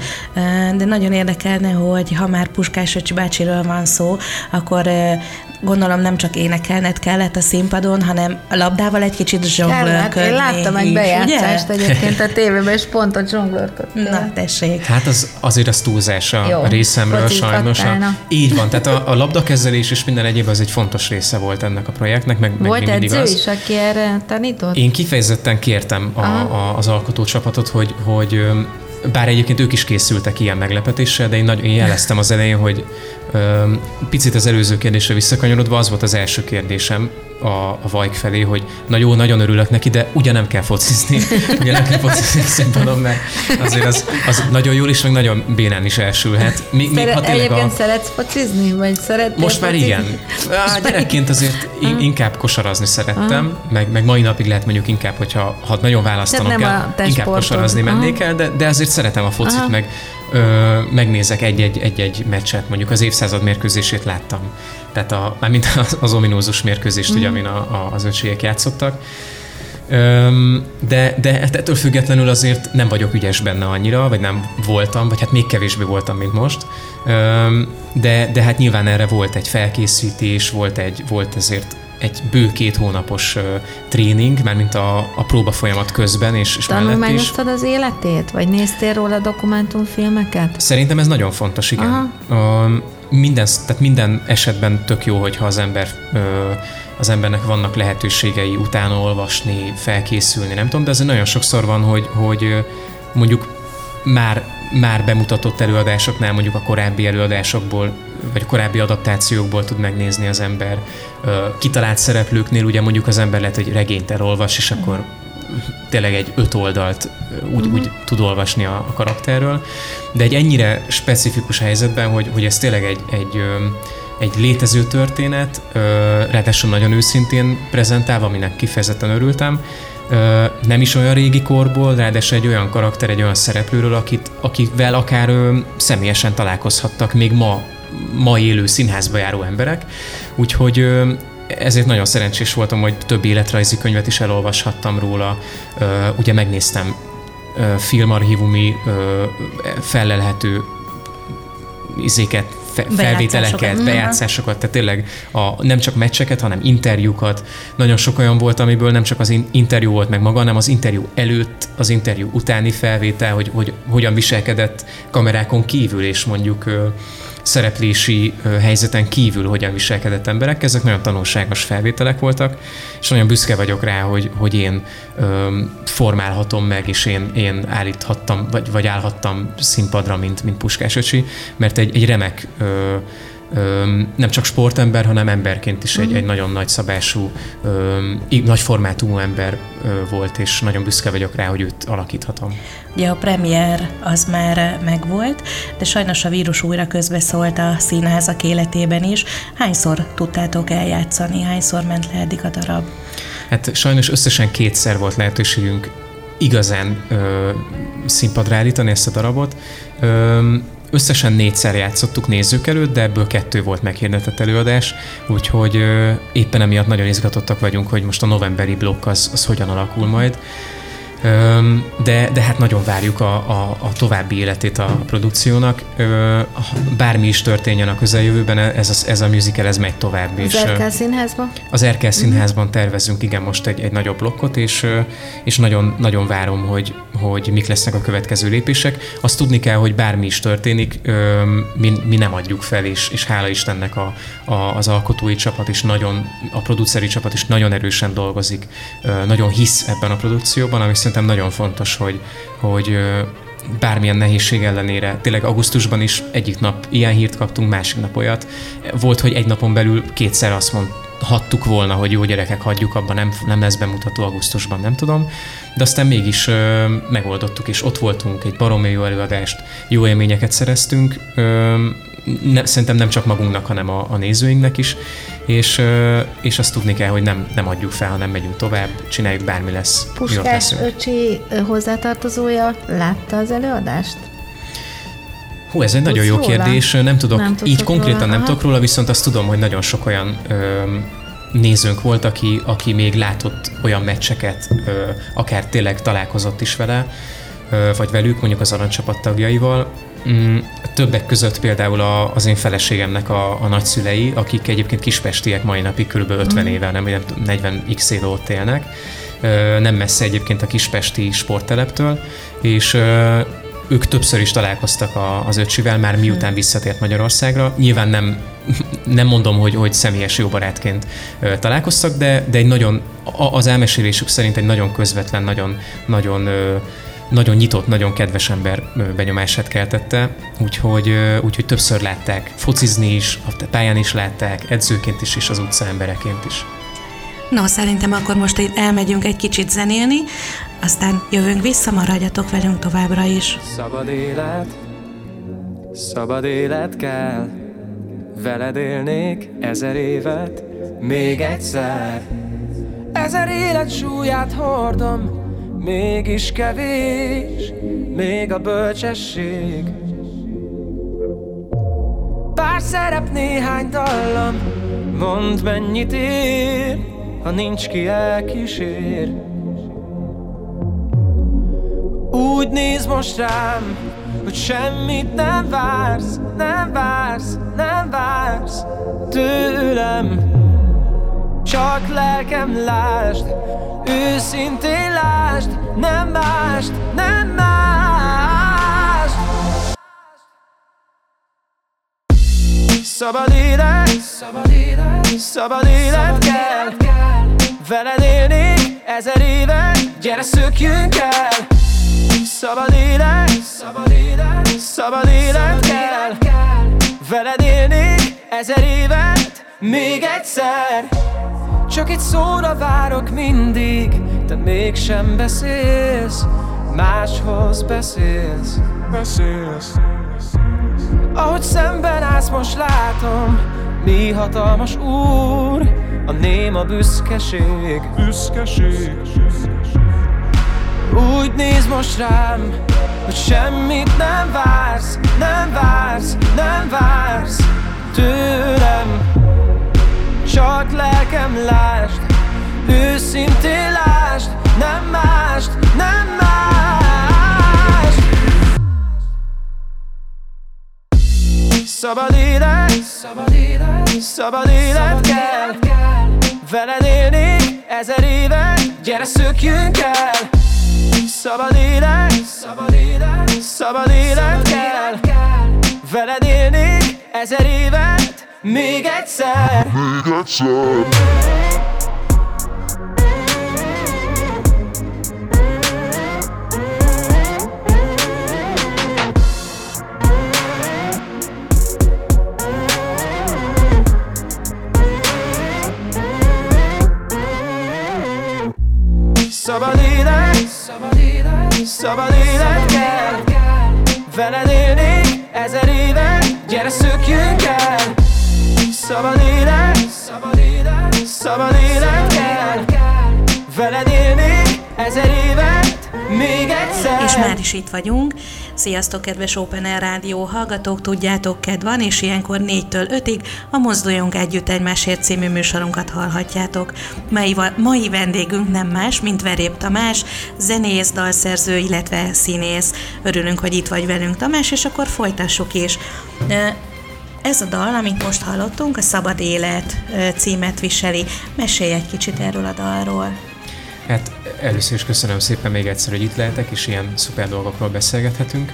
Speaker 4: de nagyon érdekelne, hogy ha már Puskás Öcsi bácsiről van szó, akkor gondolom nem csak énekelned kellett a színpadon, hanem a labdával egy kicsit zsonglőrködni.
Speaker 2: Én láttam egy bejátszást ugye? egyébként a tévében, és pont a zsonglőrködni.
Speaker 4: Na, tessék.
Speaker 3: Hát az, azért az túlzás a Jó, részemről sajnos. A, így van, tehát a, a labdakezelés és minden egyéb az egy fontos része volt ennek a projektnek. Meg,
Speaker 2: volt
Speaker 3: meg
Speaker 2: edző az. is, aki erre tanított?
Speaker 3: Én kifejezetten kértem a, a, az alkotócsapatot, hogy, hogy bár egyébként ők is készültek ilyen meglepetéssel, de én, nagy, én jeleztem az elején, hogy Picit az előző kérdésre visszakanyarodva, az volt az első kérdésem a, a Vajk felé, hogy na jó, nagyon örülök neki, de ugye nem kell focizni. ugye nem kell focizni színpadon, mert azért az, az nagyon jól is, meg nagyon bénán is elsülhet.
Speaker 2: Még, Szeret, még ha egyébként a... szeretsz focizni? Vagy szeretnél
Speaker 3: Most már focizni? igen. Á, gyerekként azért inkább kosarazni szerettem, meg, meg mai napig lehet mondjuk inkább, hogyha ha nagyon választanom kell, inkább kosarazni mennék el, de, de azért szeretem a focit, meg ö, megnézek egy-egy, meccset, mondjuk az évszázad mérkőzését láttam. Tehát a, mármint az, az ominózus mérkőzést, mm. ugye, amin a, a, az öcségek játszottak. Öm, de, de hát ettől függetlenül azért nem vagyok ügyes benne annyira, vagy nem voltam, vagy hát még kevésbé voltam, mint most. Öm, de, de hát nyilván erre volt egy felkészítés, volt, egy, volt ezért egy bő két hónapos uh, tréning, mármint a, a próba folyamat közben és, és mellett is.
Speaker 2: az életét? Vagy néztél róla dokumentumfilmeket?
Speaker 3: Szerintem ez nagyon fontos, igen. Aha. Uh, minden, tehát minden esetben tök jó, hogyha az ember uh, az embernek vannak lehetőségei utána olvasni, felkészülni, nem tudom, de ez nagyon sokszor van, hogy, hogy mondjuk már, már bemutatott előadásoknál, mondjuk a korábbi előadásokból vagy korábbi adaptációkból tud megnézni az ember. Kitalált szereplőknél ugye mondjuk az ember lehet, hogy regényt elolvas, és akkor tényleg egy öt oldalt úgy, úgy tud olvasni a, a karakterről, de egy ennyire specifikus helyzetben, hogy, hogy ez tényleg egy, egy, egy létező történet, ráadásul nagyon őszintén prezentálva, aminek kifejezetten örültem, nem is olyan régi korból, ráadásul egy olyan karakter, egy olyan szereplőről, akit, akivel akár személyesen találkozhattak még ma ma élő színházba járó emberek, úgyhogy ezért nagyon szerencsés voltam, hogy több életrajzi könyvet is elolvashattam róla. Ugye megnéztem filmarchívumi fellelhető izéket, felvételeket, mhm. bejátszásokat, tehát tényleg a, nem csak meccseket, hanem interjúkat. Nagyon sok olyan volt, amiből nem csak az interjú volt meg maga, hanem az interjú előtt, az interjú utáni felvétel, hogy, hogy hogyan viselkedett kamerákon kívül, és mondjuk szereplési helyzeten kívül hogyan viselkedett emberek. Ezek nagyon tanulságos felvételek voltak, és nagyon büszke vagyok rá, hogy, hogy én formálhatom meg, és én, én állíthattam, vagy, vagy állhattam színpadra, mint, mint Puskás öcsi, mert egy, egy remek ö, nem csak sportember, hanem emberként is egy, egy nagyon nagy szabású, nagy formátumú ember volt, és nagyon büszke vagyok rá, hogy őt alakíthatom.
Speaker 4: Ugye a premier az már megvolt, de sajnos a vírus újra közbeszólt a színházak életében is. Hányszor tudtátok eljátszani, hányszor ment le eddig a darab?
Speaker 3: Hát sajnos összesen kétszer volt lehetőségünk igazán ö, színpadra állítani ezt a darabot. Ö, Összesen négyszer játszottuk nézők előtt, de ebből kettő volt meghirdetett előadás, úgyhogy éppen emiatt nagyon izgatottak vagyunk, hogy most a novemberi blokk az, az hogyan alakul majd de, de hát nagyon várjuk a, a, a további életét a produkciónak. Bármi is történjen a közeljövőben, ez a, ez a musical ez megy tovább.
Speaker 2: Az RK színházban?
Speaker 3: Az RK színházban tervezünk, igen, most egy, egy nagyobb blokkot, és, és nagyon, nagyon várom, hogy, hogy mik lesznek a következő lépések. Azt tudni kell, hogy bármi is történik, mi, mi nem adjuk fel, és, és hála Istennek a, a, az alkotói csapat is nagyon, a produceri csapat is nagyon erősen dolgozik, nagyon hisz ebben a produkcióban, ami szerintem nagyon fontos, hogy, hogy bármilyen nehézség ellenére, tényleg augusztusban is egyik nap ilyen hírt kaptunk, másik nap olyat. Volt, hogy egy napon belül kétszer azt mondhattuk volna, hogy jó gyerekek, hagyjuk abban, nem, nem lesz bemutató augusztusban, nem tudom. De aztán mégis ö, megoldottuk, és ott voltunk, egy baromi jó előadást, jó élményeket szereztünk. Ö, ne, szerintem nem csak magunknak, hanem a, a nézőinknek is, és, és azt tudni kell, hogy nem, nem adjuk fel, hanem megyünk tovább, csináljuk, bármi lesz.
Speaker 2: Puskás öcsi hozzátartozója látta az előadást?
Speaker 3: Hú, ez egy Tudsz nagyon jó róla? kérdés, nem tudok, nem így konkrétan róla, nem tudok róla, viszont azt tudom, hogy nagyon sok olyan ö, nézőnk volt, aki, aki még látott olyan meccseket, ö, akár tényleg találkozott is vele, ö, vagy velük, mondjuk az aranycsapat tagjaival, Mm, többek között például a, az én feleségemnek a, a nagyszülei, akik egyébként kispestiek mai napig, kb. 50 mm. éve, nem 40 x éve ott élnek, nem messze egyébként a kispesti sportteleptől, és ők többször is találkoztak a, az öcsivel, már miután visszatért Magyarországra. Nyilván nem, nem mondom, hogy, hogy személyes jó barátként találkoztak, de, de egy nagyon, az elmesélésük szerint egy nagyon közvetlen, nagyon, nagyon nagyon nyitott, nagyon kedves ember benyomását keltette, úgyhogy, úgyhogy többször látták focizni is, a pályán is látták, edzőként is, és az utca embereként is.
Speaker 4: No, szerintem akkor most elmegyünk egy kicsit zenélni, aztán jövünk vissza, maradjatok velünk továbbra is.
Speaker 5: Szabad élet, szabad élet kell, veled élnék ezer évet, még egyszer. Ezer élet súlyát hordom, mégis kevés, még a bölcsesség. Pár szerep, néhány dallam, mondd mennyit ér, ha nincs ki elkísér. Úgy néz most rám, hogy semmit nem vársz, nem vársz, nem vársz tőlem. Csak lelkem lásd, őszintén lásd, nem mást, nem mást. Szabad élet, szabad élet, szabad élet kell, veled élni ezer éve, gyere szökjünk el. Szabad élet, szabad élet, szabad élet kell, veled élni ezer évet, még egyszer. Csak egy szóra várok mindig Te mégsem beszélsz Máshoz beszélsz. Beszélsz. Ahogy szemben állsz most látom Mi hatalmas úr A néma büszkeség. Büszkeség. Úgy néz most rám Hogy semmit nem vársz Nem vársz, nem vársz Tőlem csak lelkem lásd Őszintén lásd Nem mást, nem mást. Szabad élet, szabad élet, szabad élet kell. Veled élni ezer éve Gyere szökjünk el. Szabad élet, szabad élet, szabad élet kell. Veled élni ezer évet még egyszer. Még egyszer. Szabad élet, szabad élet, szabad élet kell. Veled élni ezer éve, gyere szökjünk el Szabad élet, szabad élet, szabad élet kell Veled élni ezer évet, még egyszer
Speaker 4: És már is itt vagyunk. Sziasztok, kedves Open Air Rádió hallgatók, tudjátok, kedv van, és ilyenkor 4-től 5-ig a Mozduljunk Együtt Egymásért című műsorunkat hallhatjátok. Mai, mai vendégünk nem más, mint Verép Tamás, zenész, dalszerző, illetve színész. Örülünk, hogy itt vagy velünk, Tamás, és akkor folytassuk is. Ez a dal, amit most hallottunk, a Szabad Élet címet viseli. Mesélj egy kicsit erről a dalról.
Speaker 3: Hát először is köszönöm szépen még egyszer, hogy itt lehetek, és ilyen szuper dolgokról beszélgethetünk.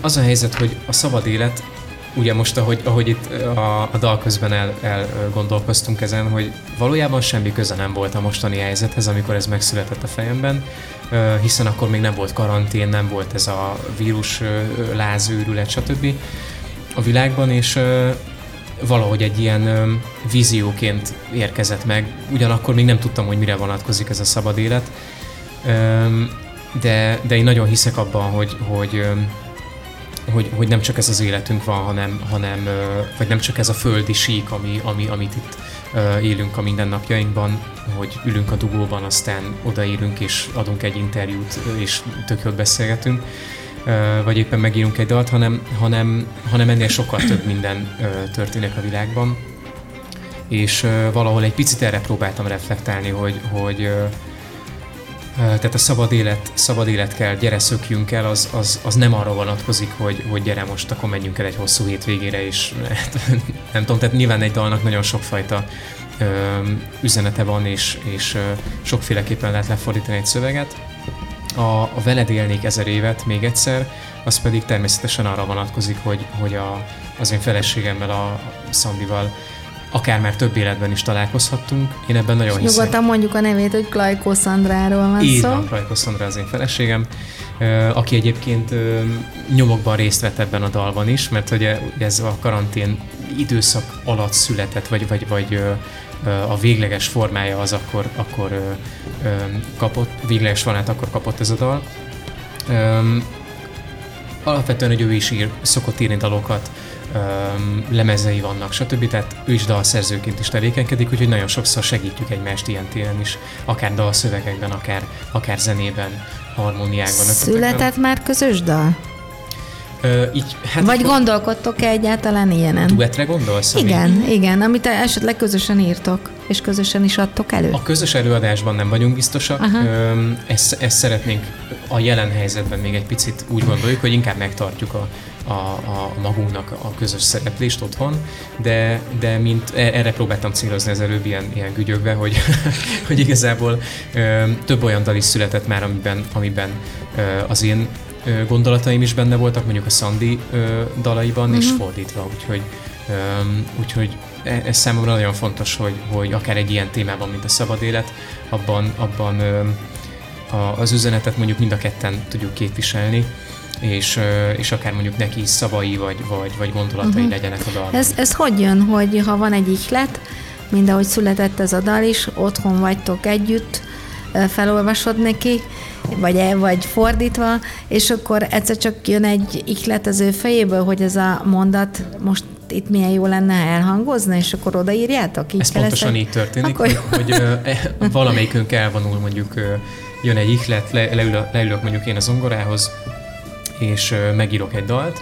Speaker 3: Az a helyzet, hogy a szabad élet, ugye most, ahogy, ahogy itt a, a dal közben el, elgondolkoztunk ezen, hogy valójában semmi köze nem volt a mostani helyzethez, amikor ez megszületett a fejemben, hiszen akkor még nem volt karantén, nem volt ez a vírus lázőrület, stb a világban, és valahogy egy ilyen vízióként érkezett meg. Ugyanakkor még nem tudtam, hogy mire vonatkozik ez a szabad élet, de, de én nagyon hiszek abban, hogy, hogy, hogy, hogy nem csak ez az életünk van, hanem, hanem vagy nem csak ez a földi sík, ami, ami, amit itt élünk a mindennapjainkban, hogy ülünk a dugóban, aztán odaírunk és adunk egy interjút, és tök jól beszélgetünk, vagy éppen megírunk egy dalt, hanem, hanem, hanem ennél sokkal több minden történik a világban. És valahol egy picit erre próbáltam reflektálni, hogy, hogy tehát a szabad élet, szabad élet kell, gyere szökjünk el, az, az, az nem arra vonatkozik, hogy, hogy gyere most, akkor menjünk el egy hosszú hétvégére, és nem tudom, tehát nyilván egy dalnak nagyon sokfajta üzenete van, és, és sokféleképpen lehet lefordítani egy szöveget a, a veled élnék ezer évet még egyszer, az pedig természetesen arra vonatkozik, hogy, hogy a, az én feleségemmel, a Szandival akár már több életben is találkozhattunk. Én ebben nagyon hiszek.
Speaker 2: Nyugodtan mondjuk a nevét, hogy Klajkó Szandráról van
Speaker 3: Így
Speaker 2: szó.
Speaker 3: van, Klajkó Szandra az én feleségem, aki egyébként nyomokban részt vett ebben a dalban is, mert ugye ez a karantén időszak alatt született, vagy, vagy, vagy a végleges formája az akkor, akkor kapott, végleges formát akkor kapott ez a dal. Alapvetően, hogy ő is ír, szokott írni dalokat, lemezei vannak, stb. Tehát ő is dalszerzőként is tevékenykedik, úgyhogy nagyon sokszor segítjük egymást ilyen téren is, akár dalszövegekben, akár, akár zenében, harmóniákban.
Speaker 2: Született már közös dal?
Speaker 3: Ö, így, hát
Speaker 2: Vagy
Speaker 3: akkor
Speaker 2: gondolkodtok-e egyáltalán ilyenen?
Speaker 3: Duetre gondolsz? ami-
Speaker 2: Igen, igen, amit esetleg közösen írtok, és közösen is adtok elő.
Speaker 3: A közös előadásban nem vagyunk biztosak.
Speaker 2: Aha.
Speaker 3: Ezt, ezt szeretnénk a jelen helyzetben még egy picit úgy gondoljuk, hogy inkább megtartjuk a, a, a magunknak a közös szereplést otthon, de, de mint e- erre próbáltam célozni az előbb ilyen, ilyen gügyökbe, hogy, hogy igazából ö, több olyan dal is született már, amiben, amiben ö, az én gondolataim is benne voltak, mondjuk a Sandy dalaiban, uh-huh. és fordítva, úgyhogy, úgyhogy e- ez számomra nagyon fontos, hogy, hogy akár egy ilyen témában, mint a szabad élet, abban, abban a, az üzenetet mondjuk mind a ketten tudjuk képviselni, és, és akár mondjuk neki is szavai vagy, vagy, vagy gondolatai uh-huh. legyenek a dalban.
Speaker 2: Ez, ez hogy jön, hogy ha van egy ihlet, mind ahogy született ez a dal is, otthon vagytok együtt, felolvasod neki, vagy, vagy fordítva, és akkor egyszer csak jön egy ihlet az ő fejéből, hogy ez a mondat most itt milyen jó lenne elhangozni, és akkor odaírjátok? Így
Speaker 3: Ez pontosan így történik,
Speaker 2: Akkor
Speaker 3: hogy, hogy ö, e- valamelyikünk elvonul, mondjuk ö, jön egy ihlet, le, leülök, leülök mondjuk én a zongorához, és ö, megírok egy dalt.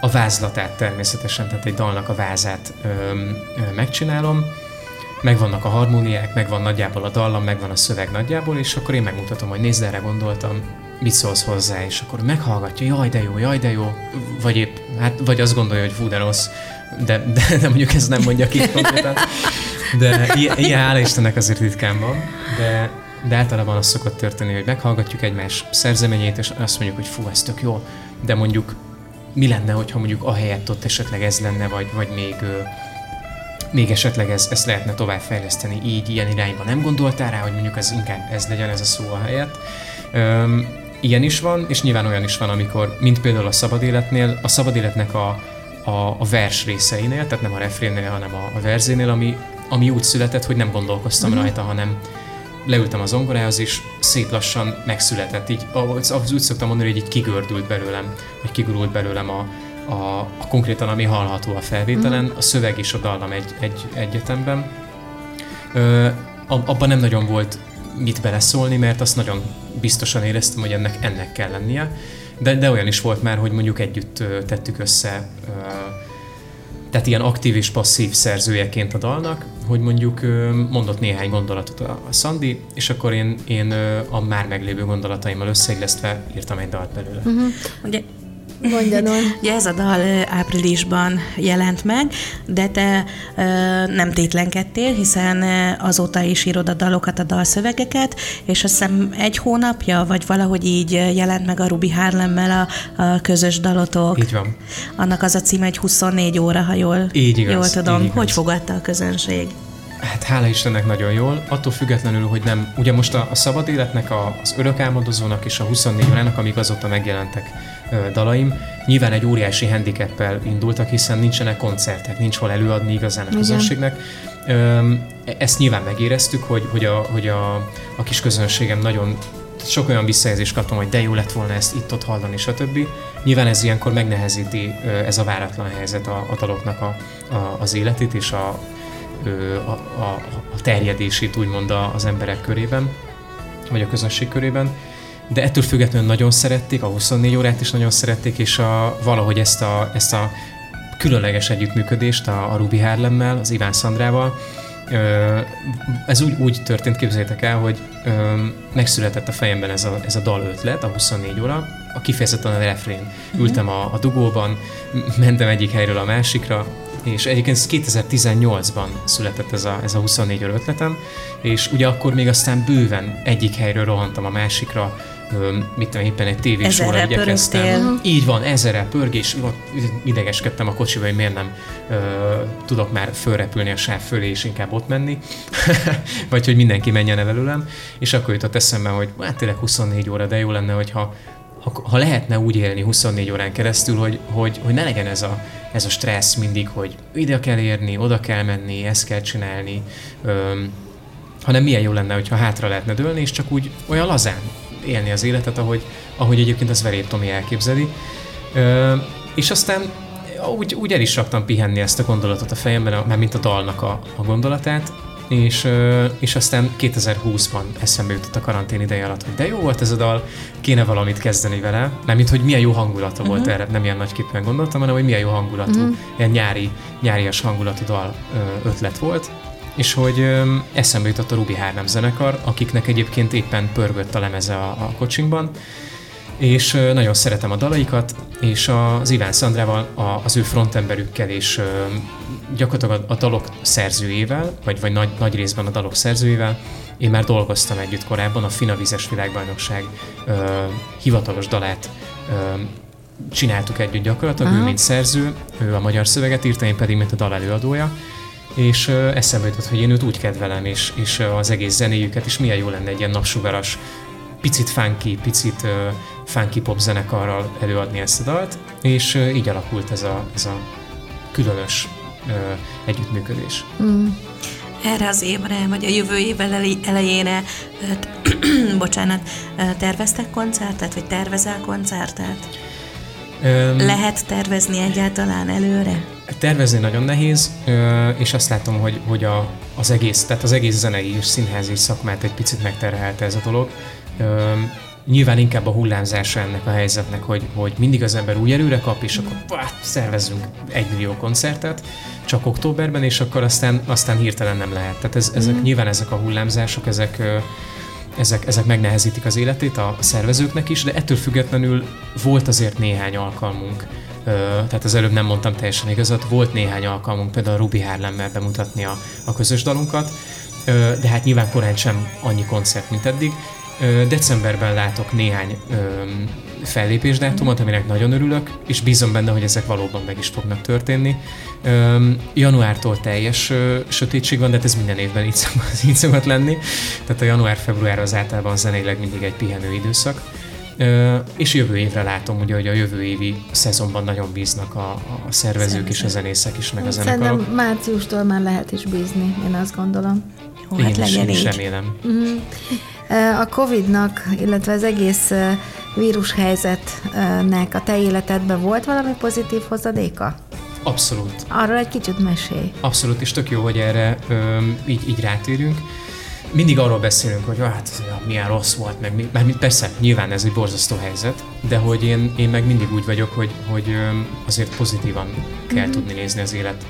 Speaker 3: A vázlatát természetesen, tehát egy dalnak a vázát megcsinálom, megvannak a harmóniák, megvan nagyjából a dallam, megvan a szöveg nagyjából, és akkor én megmutatom, hogy nézd, erre gondoltam, mit szólsz hozzá, és akkor meghallgatja, jaj de jó, jaj de jó, vagy épp, hát, vagy azt gondolja, hogy fú de rossz, de, de, de mondjuk ez nem mondja ki konkrétan. De ilyen, ilyen hála Istennek azért ritkán van, de, de általában az szokott történni, hogy meghallgatjuk egymás szerzeményét, és azt mondjuk, hogy fú, ez tök jó, de mondjuk mi lenne, hogyha mondjuk ahelyett ott esetleg ez lenne, vagy, vagy még, még esetleg ez, ezt lehetne továbbfejleszteni így, ilyen irányba nem gondoltál rá, hogy mondjuk ez inkább ez legyen ez a szó a helyett. Öm, ilyen is van, és nyilván olyan is van, amikor, mint például a szabad életnél, a szabad életnek a, a, a vers részeinél, tehát nem a refrénnél, hanem a, a verzénél, ami, ami úgy született, hogy nem gondolkoztam mm-hmm. rajta, hanem leültem a zongorához, és szép lassan megszületett. Így, az, az úgy szoktam mondani, hogy így kigördült belőlem, vagy kigurult belőlem a, a, a konkrétan, ami hallható a felvételen, a szöveg és a dallam egy, egy egyetemben. Ö, ab- abban nem nagyon volt mit beleszólni, mert azt nagyon biztosan éreztem, hogy ennek, ennek kell lennie. De, de olyan is volt már, hogy mondjuk együtt tettük össze, ö, tehát ilyen aktív és passzív szerzőjeként a dalnak, hogy mondjuk mondott néhány gondolatot a, a Szandi, és akkor én, én a már meglévő gondolataimmal összeillesztve írtam egy dalt belőle. Uh-huh.
Speaker 4: Ugye Ugye ez a dal áprilisban jelent meg, de te ö, nem tétlenkedtél, hiszen azóta is írod a dalokat, a dalszövegeket, és azt hiszem egy hónapja, vagy valahogy így jelent meg a Ruby Harlemmel a, a közös dalotok.
Speaker 3: Így van.
Speaker 4: Annak az a címe, hogy 24 óra, ha jól,
Speaker 3: Így igaz,
Speaker 4: jól tudom.
Speaker 3: így igaz.
Speaker 4: Hogy fogadta a közönség?
Speaker 3: Hát hála Istennek nagyon jól, attól függetlenül, hogy nem, ugye most a, a szabad életnek, a, az örök álmodozónak és a 24 órának, amik azóta megjelentek dalaim, nyilván egy óriási handicappel indultak, hiszen nincsenek koncertek, nincs hol előadni igazán a
Speaker 2: Igen.
Speaker 3: közönségnek. Öm, ezt nyilván megéreztük, hogy, hogy, a, hogy a, a kis közönségem nagyon sok olyan visszajelzést kaptam, hogy de jó lett volna ezt itt-ott hallani, stb. Nyilván ez ilyenkor megnehezíti ez a váratlan helyzet a, a daloknak a, a, az életét és a, a, a, a terjedését úgymond az emberek körében, vagy a közönség körében. De ettől függetlenül nagyon szerették, a 24 órát is nagyon szerették, és a, valahogy ezt a, ezt a különleges együttműködést a, a Ruby Harlemmel, az Iván Szandrával, ez úgy, úgy történt, képzeljétek el, hogy megszületett a fejemben ez a, ez a dal ötlet, a 24 óra, a kifejezetten a refrén. Ültem a, a dugóban, mentem egyik helyről a másikra, és egyébként ez 2018-ban született ez a, ez a 24 óra ötletem, és ugye akkor még aztán bőven egyik helyről rohantam a másikra, mit tudom, éppen egy tévésóra igyekeztem. Így van, ezerrel pörgés, idegeskedtem a kocsiba, hogy miért nem ö, tudok már fölrepülni a sáv fölé, és inkább ott menni, vagy hogy mindenki menjen el velőlem, és akkor jutott eszembe, hogy hát tényleg 24 óra, de jó lenne, hogyha ha, ha lehetne úgy élni 24 órán keresztül, hogy, hogy, hogy ne legyen ez a, ez a stressz mindig, hogy ide kell érni, oda kell menni, ezt kell csinálni, öm, hanem milyen jó lenne, hogyha hátra lehetne dőlni, és csak úgy olyan lazán élni az életet, ahogy, ahogy egyébként az Verép Tomi elképzeli. Ö, és aztán úgy, úgy el is raktam pihenni ezt a gondolatot a fejemben, mert mint a dalnak a, a gondolatát, és, és aztán 2020-ban eszembe jutott a karantén ideje alatt, hogy de jó volt ez a dal, kéne valamit kezdeni vele, nem mint hogy milyen jó hangulata uh-huh. volt erre, nem ilyen nagyképpen gondoltam, hanem hogy milyen jó hangulatú, uh-huh. ilyen nyári, nyárias hangulatú dal ötlet volt, és hogy eszembe jutott a Ruby Harlem zenekar, akiknek egyébként éppen pörgött a lemeze a, a kocsinkban, és nagyon szeretem a dalaikat, és az Iván Szandrával, az ő frontemberükkel és gyakorlatilag a dalok szerzőjével, vagy, vagy nagy, nagy részben a dalok szerzőjével, én már dolgoztam együtt korábban, a Fina Vizes Világbajnokság ö, hivatalos dalát ö, csináltuk együtt gyakorlatilag, Aha. ő mint szerző, ő a magyar szöveget írta, én pedig mint a dal előadója, és eszembe jutott, hogy én őt úgy kedvelem, és, és az egész zenéjüket, és milyen jó lenne egy ilyen napsugaras, picit funky, picit uh, funky pop zenekarral előadni ezt a dalt, és uh, így alakult ez a, ez a különös uh, együttműködés. Mm.
Speaker 4: Erre az évre, vagy a jövő év elejére, bocsánat, terveztek koncertet, vagy tervezel koncertet? Um, Lehet tervezni egyáltalán előre?
Speaker 3: Tervezni nagyon nehéz, és azt látom, hogy, hogy a, az egész, tehát az egész zenei és színházi szakmát egy picit megterhelte ez a dolog. Nyilván inkább a hullámzása ennek a helyzetnek, hogy, hogy mindig az ember új erőre kap, és akkor pá, szervezzünk egy millió koncertet, csak októberben, és akkor aztán, aztán hirtelen nem lehet. Tehát ez, ezek, mm. nyilván ezek a hullámzások, ezek, ezek, ezek megnehezítik az életét a szervezőknek is, de ettől függetlenül volt azért néhány alkalmunk, tehát az előbb nem mondtam teljesen igazat, volt néhány alkalmunk például a Ruby Harlemmel bemutatni a, a közös dalunkat, de hát nyilván korán sem annyi koncert, mint eddig, Decemberben látok néhány fellépésdátumot, aminek nagyon örülök, és bízom benne, hogy ezek valóban meg is fognak történni. Januártól teljes sötétség van, de hát ez minden évben így szokott, így szokott lenni. Tehát a január-február az általában zenéleg mindig egy pihenő időszak. És jövő évre látom, ugye, hogy a jövő évi szezonban nagyon bíznak a, a szervezők Szerintem. és a zenészek is, meg a zenekarok.
Speaker 2: Szerintem márciustól már lehet is bízni, én azt gondolom.
Speaker 3: Jó, hát én legyen is, így. remélem. Mm.
Speaker 2: A Covid-nak, illetve az egész vírushelyzetnek a te életedben volt valami pozitív hozadéka?
Speaker 3: Abszolút.
Speaker 2: Arról egy kicsit mesélj.
Speaker 3: Abszolút, és tök jó, hogy erre öm, így, így rátérünk. Mindig arról beszélünk, hogy hát milyen rossz volt, meg mi, mert persze, nyilván ez egy borzasztó helyzet, de hogy én, én meg mindig úgy vagyok, hogy, hogy azért pozitívan kell mm-hmm. tudni nézni az élet,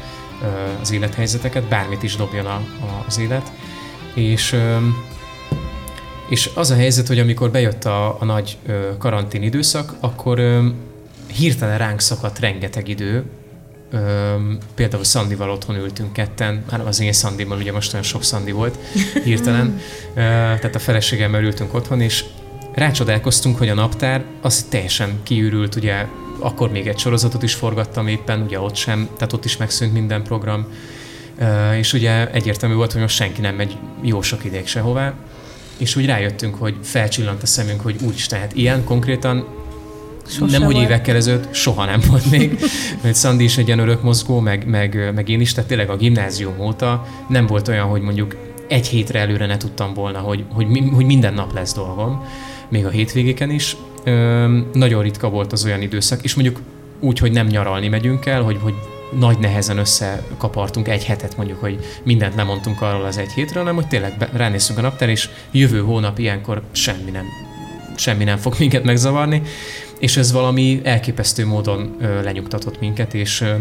Speaker 3: az élethelyzeteket, bármit is dobjon a, a, az élet. És és az a helyzet, hogy amikor bejött a, a nagy karantén időszak, akkor hirtelen ránk szakadt rengeteg idő, Ö, például Szandival otthon ültünk ketten, már az én Szandimmal, ugye most olyan sok Szandi volt hirtelen, ö, tehát a feleségemmel ültünk otthon, és rácsodálkoztunk, hogy a naptár az teljesen kiürült, ugye akkor még egy sorozatot is forgattam éppen, ugye ott sem, tehát ott is megszűnt minden program, ö, és ugye egyértelmű volt, hogy most senki nem megy jó sok ideig sehová, és úgy rájöttünk, hogy felcsillant a szemünk, hogy úristen, hát ilyen konkrétan Sose nem, hogy évekkel ezelőtt soha nem volt még, mert Szandi is egy ilyen örök mozgó, meg, meg, meg én is, tehát tényleg a gimnázium óta nem volt olyan, hogy mondjuk egy hétre előre ne tudtam volna, hogy, hogy, hogy minden nap lesz dolgom, még a hétvégéken is. Ö, nagyon ritka volt az olyan időszak, és mondjuk úgy, hogy nem nyaralni megyünk el, hogy, hogy nagy nehezen összekapartunk egy hetet mondjuk, hogy mindent lemondtunk arról az egy hétről, hanem hogy tényleg be, ránézzünk a naptár, és jövő hónap ilyenkor semmi nem, semmi nem fog minket megzavarni, és ez valami elképesztő módon ö, lenyugtatott minket, és ö,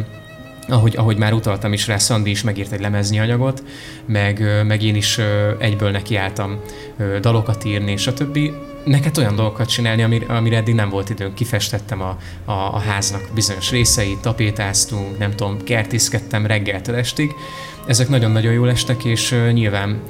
Speaker 3: ahogy, ahogy már utaltam is rá, Szandi is megírt egy lemezni anyagot, meg, meg én is egyből nekiálltam dalokat írni, és a többi neked olyan dolgokat csinálni, amire, amire eddig nem volt időnk. Kifestettem a, a, a háznak bizonyos részeit, tapétáztunk, nem tudom, kertészkedtem reggeltől estig. Ezek nagyon-nagyon jól estek, és nyilván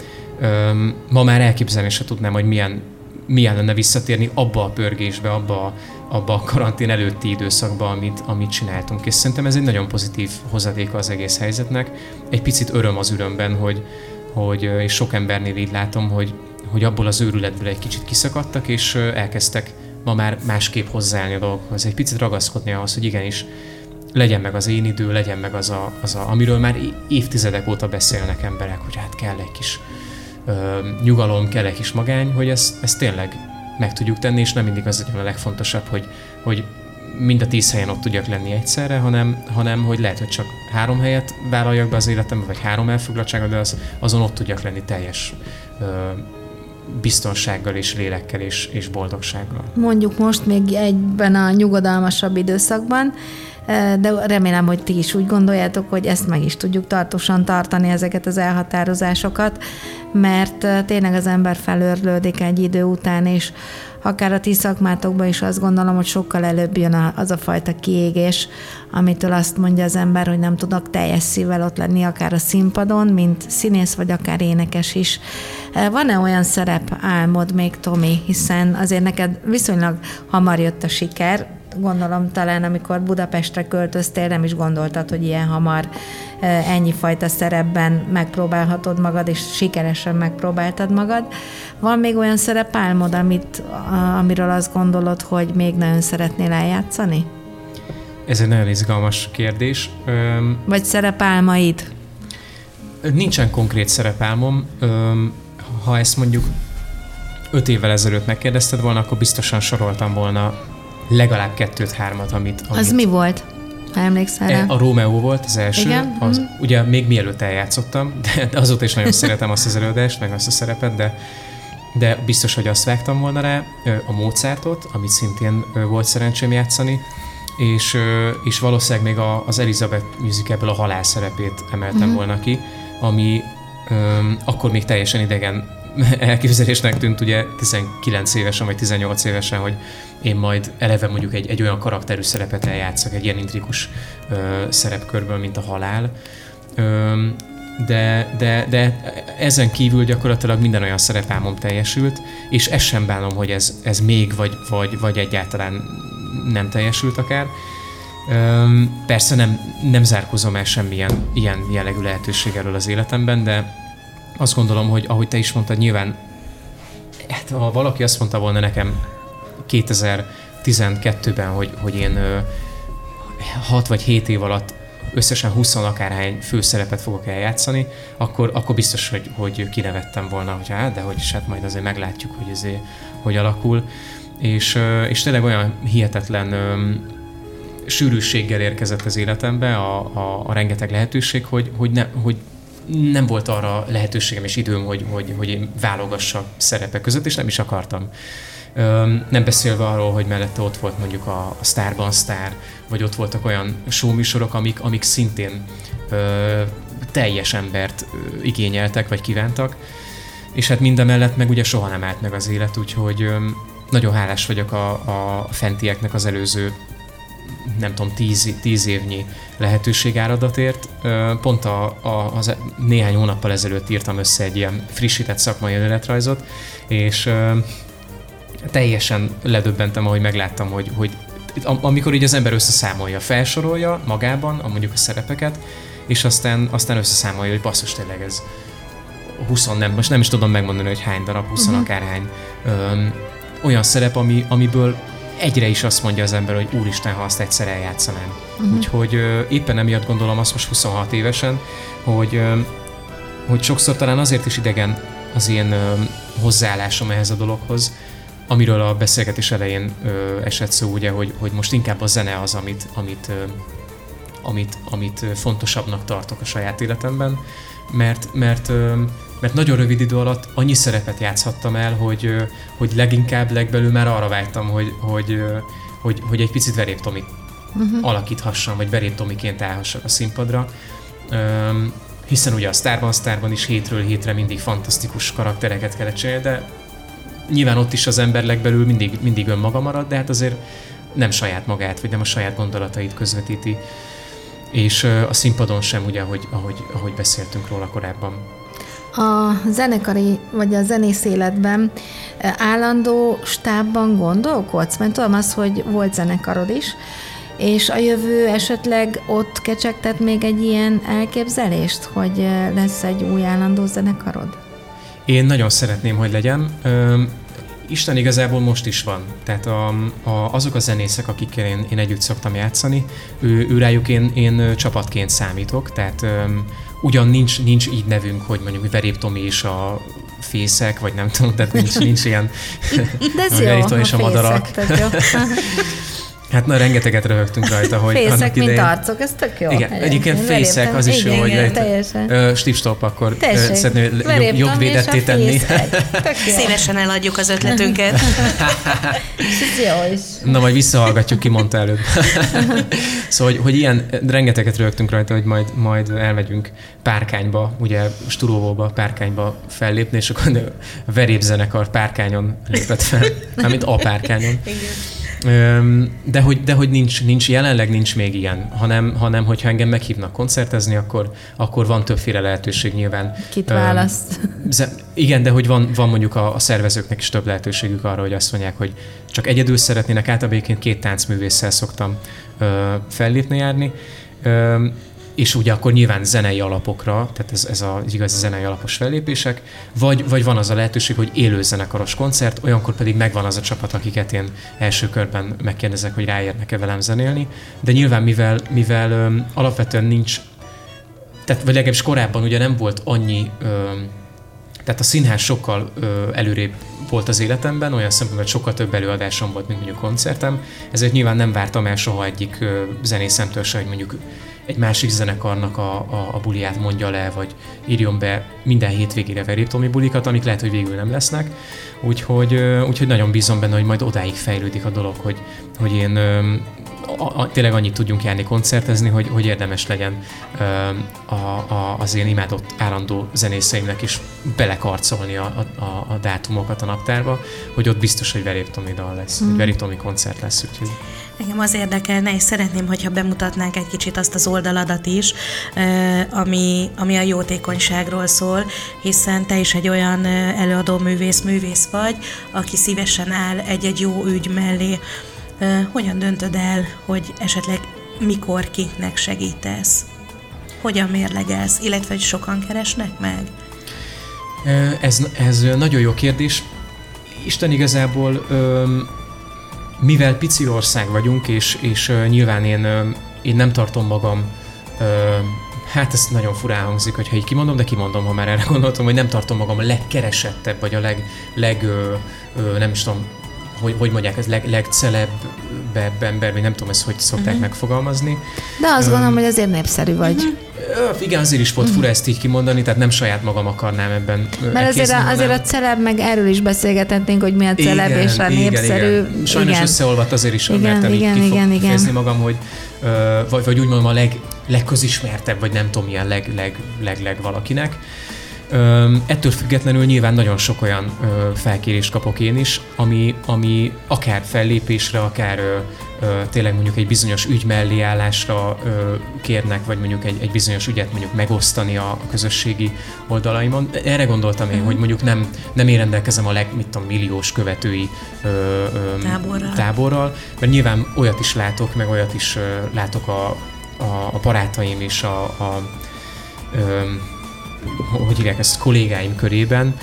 Speaker 3: um, ma már elképzelni se tudnám, hogy milyen milyen lenne visszatérni abba a pörgésbe, abba a, abba a karantén előtti időszakba, amit, amit csináltunk. És szerintem ez egy nagyon pozitív hozadéka az egész helyzetnek. Egy picit öröm az örömben, hogy, hogy és sok embernél így látom, hogy, hogy abból az őrületből egy kicsit kiszakadtak, és elkezdtek ma már másképp hozzáállni a dolgokhoz. Egy picit ragaszkodni ahhoz, hogy igenis legyen meg az én idő, legyen meg az, a, az a, amiről már évtizedek óta beszélnek emberek, hogy hát kell egy kis ö, nyugalom, kell egy kis magány, hogy ezt, ezt tényleg meg tudjuk tenni, és nem mindig az a legfontosabb, hogy, hogy mind a tíz helyen ott tudjak lenni egyszerre, hanem, hanem hogy lehet, hogy csak három helyet vállaljak be az életembe, vagy három elfoglaltságot, de az, azon ott tudjak lenni teljes ö, biztonsággal és lélekkel és, és boldogsággal.
Speaker 2: Mondjuk most még egyben a nyugodalmasabb időszakban, de remélem, hogy ti is úgy gondoljátok, hogy ezt meg is tudjuk tartósan tartani, ezeket az elhatározásokat, mert tényleg az ember felőrlődik egy idő után, és akár a ti szakmátokban is azt gondolom, hogy sokkal előbb jön az a fajta kiégés, amitől azt mondja az ember, hogy nem tudok teljes szívvel ott lenni akár a színpadon, mint színész vagy akár énekes is. Van-e olyan szerep álmod még, Tomi, hiszen azért neked viszonylag hamar jött a siker, gondolom talán amikor Budapestre költöztél, nem is gondoltad, hogy ilyen hamar ennyi fajta szerepben megpróbálhatod magad, és sikeresen megpróbáltad magad. Van még olyan szerepálmod, amit, amiről azt gondolod, hogy még nagyon szeretnél eljátszani?
Speaker 3: Ez egy nagyon izgalmas kérdés.
Speaker 2: Vagy szerepálmaid?
Speaker 3: Nincsen konkrét szerepálmom. Ha ezt mondjuk öt évvel ezelőtt megkérdezted volna, akkor biztosan soroltam volna legalább kettőt-hármat, amit, amit...
Speaker 2: Az mi volt? Ha emlékszel rá?
Speaker 3: A Romeo volt az első.
Speaker 2: Igen?
Speaker 3: Az,
Speaker 2: Mhm.
Speaker 3: Ugye még mielőtt eljátszottam, de, azóta is nagyon szeretem azt az előadást, meg azt a szerepet, de, de biztos, hogy azt vágtam volna rá. A Mozartot, amit szintén volt szerencsém játszani, és, és valószínűleg még a, az Elizabeth musicalből a halál szerepét emeltem
Speaker 2: Mhm.
Speaker 3: volna ki, ami öm, akkor még teljesen idegen elképzelésnek tűnt ugye 19 évesen vagy 18 évesen, hogy én majd eleve mondjuk egy, egy olyan karakterű szerepet eljátszak, egy ilyen intrikus ö, szerepkörből, mint a halál. Ö, de, de, de ezen kívül gyakorlatilag minden olyan szerepálmom teljesült, és ezt sem bánom, hogy ez, ez még vagy, vagy, vagy egyáltalán nem teljesült akár. Öm, persze nem, nem zárkozom el semmilyen ilyen jellegű lehetőség elől az életemben, de azt gondolom, hogy ahogy te is mondtad, nyilván hát, ha valaki azt mondta volna nekem 2012-ben, hogy, hogy én ö, 6 vagy 7 év alatt összesen 20 akárhány főszerepet fogok eljátszani, akkor, akkor biztos, hogy, hogy kinevettem volna, hogy hát, de hogy is, hát majd azért meglátjuk, hogy azért hogy alakul. És, és tényleg olyan hihetetlen sűrűséggel érkezett az életembe a, a, a rengeteg lehetőség, hogy, hogy, ne, hogy nem volt arra lehetőségem és időm, hogy, hogy, hogy én válogassak szerepek között, és nem is akartam. Nem beszélve arról, hogy mellette ott volt mondjuk a, a Starban Star, vagy ott voltak olyan showműsorok, amik, amik szintén ö, teljes embert ö, igényeltek, vagy kívántak, és hát mindemellett meg ugye soha nem állt meg az élet, úgyhogy öm, nagyon hálás vagyok a, a fentieknek az előző nem tudom, tíz, tíz évnyi lehetőségáradatért. Pont a, a, az néhány hónappal ezelőtt írtam össze egy ilyen frissített szakmai önéletrajzot, és teljesen ledöbbentem, ahogy megláttam, hogy, hogy am- amikor így az ember összeszámolja, felsorolja magában a mondjuk a szerepeket, és aztán, aztán összeszámolja, hogy basszus, tényleg ez 20, nem, most nem is tudom megmondani, hogy hány darab, 20 uh-huh. akárhány öm, olyan szerep, ami, amiből egyre is azt mondja az ember, hogy úristen, ha azt egyszer eljátszanám. Uh-huh. Úgyhogy éppen emiatt gondolom azt most 26 évesen, hogy, hogy sokszor talán azért is idegen az én hozzáállásom ehhez a dologhoz, amiről a beszélgetés elején esett szó, ugye, hogy, hogy most inkább a zene az, amit, amit, amit, amit fontosabbnak tartok a saját életemben, mert, mert, mert nagyon rövid idő alatt annyi szerepet játszhattam el, hogy, hogy leginkább legbelül már arra vágytam, hogy, hogy, hogy, hogy egy picit Verép Tomit uh-huh. alakíthassam, vagy Verép Tomiként állhassak a színpadra. Öm, hiszen ugye a Starban Starban is hétről hétre mindig fantasztikus karaktereket kellett csinálni, de nyilván ott is az ember legbelül mindig, mindig önmaga marad, de hát azért nem saját magát, vagy nem a saját gondolatait közvetíti. És a színpadon sem, ugye, ahogy, ahogy, ahogy beszéltünk róla korábban.
Speaker 2: A zenekari, vagy a zenész életben állandó stábban gondolkodsz? Mert tudom az, hogy volt zenekarod is, és a jövő esetleg ott kecsegtet még egy ilyen elképzelést, hogy lesz egy új állandó zenekarod?
Speaker 3: Én nagyon szeretném, hogy legyen. Isten igazából most is van. Tehát a, a, azok a zenészek, akikkel én, én együtt szoktam játszani, ő, ő rájuk én, én csapatként számítok, tehát ugyan nincs, nincs így nevünk, hogy mondjuk Verép Tomi és a fészek, vagy nem tudom, tehát nincs, nincs ilyen
Speaker 2: De ez jó,
Speaker 3: a és a madarak. Hát na, rengeteget röhögtünk rajta, hogy
Speaker 2: Fészek, annak idején... mint arcok, ez tök jó.
Speaker 3: Igen, egyébként fészek, az is igen, jó, hogy igen, teljesen. Steve Stop, akkor Tessék, szeretném jobb, jobb védetté tenni.
Speaker 4: Szívesen eladjuk az ötletünket.
Speaker 2: ez jó is.
Speaker 3: Na, majd visszahallgatjuk, ki mondta előbb. szóval, hogy, hogy ilyen, rengeteget rögtünk rajta, hogy majd, majd elmegyünk Párkányba, ugye Sturóvóba, Párkányba fellépni, és akkor a verépzenekar Párkányon lépett fel, amit a Párkányon. Igen. De hogy, de hogy nincs, nincs, jelenleg nincs még ilyen, hanem, hanem hogyha engem meghívnak koncertezni, akkor, akkor van többféle lehetőség nyilván.
Speaker 2: Kit választ?
Speaker 3: Igen, de hogy van, van mondjuk a, a szervezőknek is több lehetőségük arra, hogy azt mondják, hogy csak egyedül szeretnének, általában két táncművésszel szoktam ö, fellépni járni. És ugye akkor nyilván zenei alapokra, tehát ez, ez az igazi zenei alapos fellépések, vagy, vagy van az a lehetőség, hogy élő zenekaros koncert, olyankor pedig megvan az a csapat, akiket én első körben megkérdezek, hogy ráérnek-e velem zenélni, de nyilván mivel, mivel öm, alapvetően nincs, tehát vagy legalábbis korábban ugye nem volt annyi öm, tehát a színház sokkal ö, előrébb volt az életemben, olyan szempontból, hogy sokkal több előadásom volt, mint mondjuk koncertem, ezért nyilván nem vártam el soha egyik ö, zenészemtől se, hogy mondjuk egy másik zenekarnak a, a, a buliát mondja le, vagy írjon be minden hétvégére veréptomi bulikat, amik lehet, hogy végül nem lesznek. Úgyhogy, úgyhogy nagyon bízom benne, hogy majd odáig fejlődik a dolog, hogy, hogy én a, a, tényleg annyit tudjunk járni koncertezni, hogy, hogy érdemes legyen a, a, az én imádott állandó zenészeimnek is belekarcolni a, a, a dátumokat a naptárba, hogy ott biztos, hogy Veréptomi dal lesz, mm. Veréptomi koncert lesz, úgyhogy...
Speaker 4: Engem az érdekelne, és szeretném, hogyha bemutatnánk egy kicsit azt az oldaladat is, ami, ami a jótékonyságról szól, hiszen te is egy olyan előadó művész, művész vagy, aki szívesen áll egy-egy jó ügy mellé. Hogyan döntöd el, hogy esetleg mikor kiknek segítesz? Hogyan mérlegelsz, illetve hogy sokan keresnek meg?
Speaker 3: Ez, ez nagyon jó kérdés. Isten igazából, mivel pici ország vagyunk, és, és nyilván én, én nem tartom magam Hát ez nagyon furán hangzik, hogyha így kimondom, de kimondom, ha már erre gondoltam, hogy nem tartom magam a legkeresettebb, vagy a leg, leg ö, ö, nem is tudom, hogy, hogy mondják, ez leg, legcelebbebb ember, vagy nem tudom ezt hogy szokták uh-huh. megfogalmazni.
Speaker 2: De azt um, gondolom, hogy azért népszerű vagy.
Speaker 3: Uh-huh. Igen, azért is volt uh-huh. fura ezt így kimondani, tehát nem saját magam akarnám ebben
Speaker 2: Mert azért, a, azért a celeb, meg erről is beszélgethetnénk, hogy mi a celeb igen, és a igen, népszerű.
Speaker 3: Igen. Sajnos igen. összeolvadt azért is, igen, mertem igen, így igen, igen. magam, hogy uh, vagy, vagy úgy mondom a leg, legközismertebb, vagy nem tudom milyen leg, leg, leg, leg valakinek. Ö, ettől függetlenül nyilván nagyon sok olyan ö, felkérést kapok én is, ami, ami akár fellépésre, akár ö, ö, tényleg mondjuk egy bizonyos ügy mellé állásra ö, kérnek, vagy mondjuk egy, egy bizonyos ügyet mondjuk megosztani a, a közösségi oldalaimon. Erre gondoltam én, mm. hogy mondjuk nem, nem én rendelkezem a leg, mit tudom, milliós követői ö, ö, táborral. táborral, mert nyilván olyat is látok, meg olyat is ö, látok a, a, a barátaim is, a, a ö, hogy hívják ezt, kollégáim körében,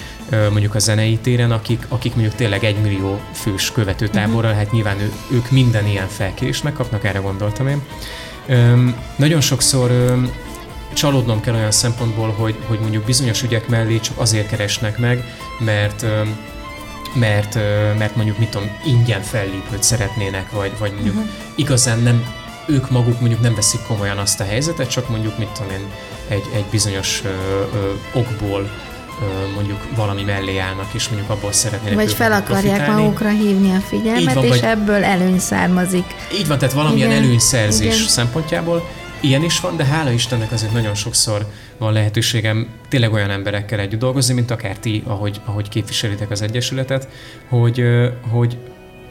Speaker 3: mondjuk a zenei téren, akik, akik mondjuk tényleg egy millió fős követőtáborral, hát nyilván ő, ők minden ilyen felkérést megkapnak, erre gondoltam én. Nagyon sokszor csalódnom kell olyan szempontból, hogy, hogy mondjuk bizonyos ügyek mellé csak azért keresnek meg, mert mert, mert mondjuk mit tudom, ingyen fellépőt szeretnének, vagy, vagy mondjuk uh-huh. igazán nem, ők maguk mondjuk nem veszik komolyan azt a helyzetet, csak mondjuk mit tudom én, egy, egy bizonyos ö, ö, okból mondjuk valami mellé állnak, és mondjuk abból szeretnének
Speaker 2: Vagy fel akarják profitálni. magukra hívni a figyelmet, van, és vagy, ebből előny származik.
Speaker 3: Így van, tehát valamilyen Igen. előnyszerzés Igen. szempontjából. Ilyen is van, de hála Istennek azért nagyon sokszor van lehetőségem tényleg olyan emberekkel együtt dolgozni, mint akár ti, ahogy, ahogy képviselitek az Egyesületet, hogy, hogy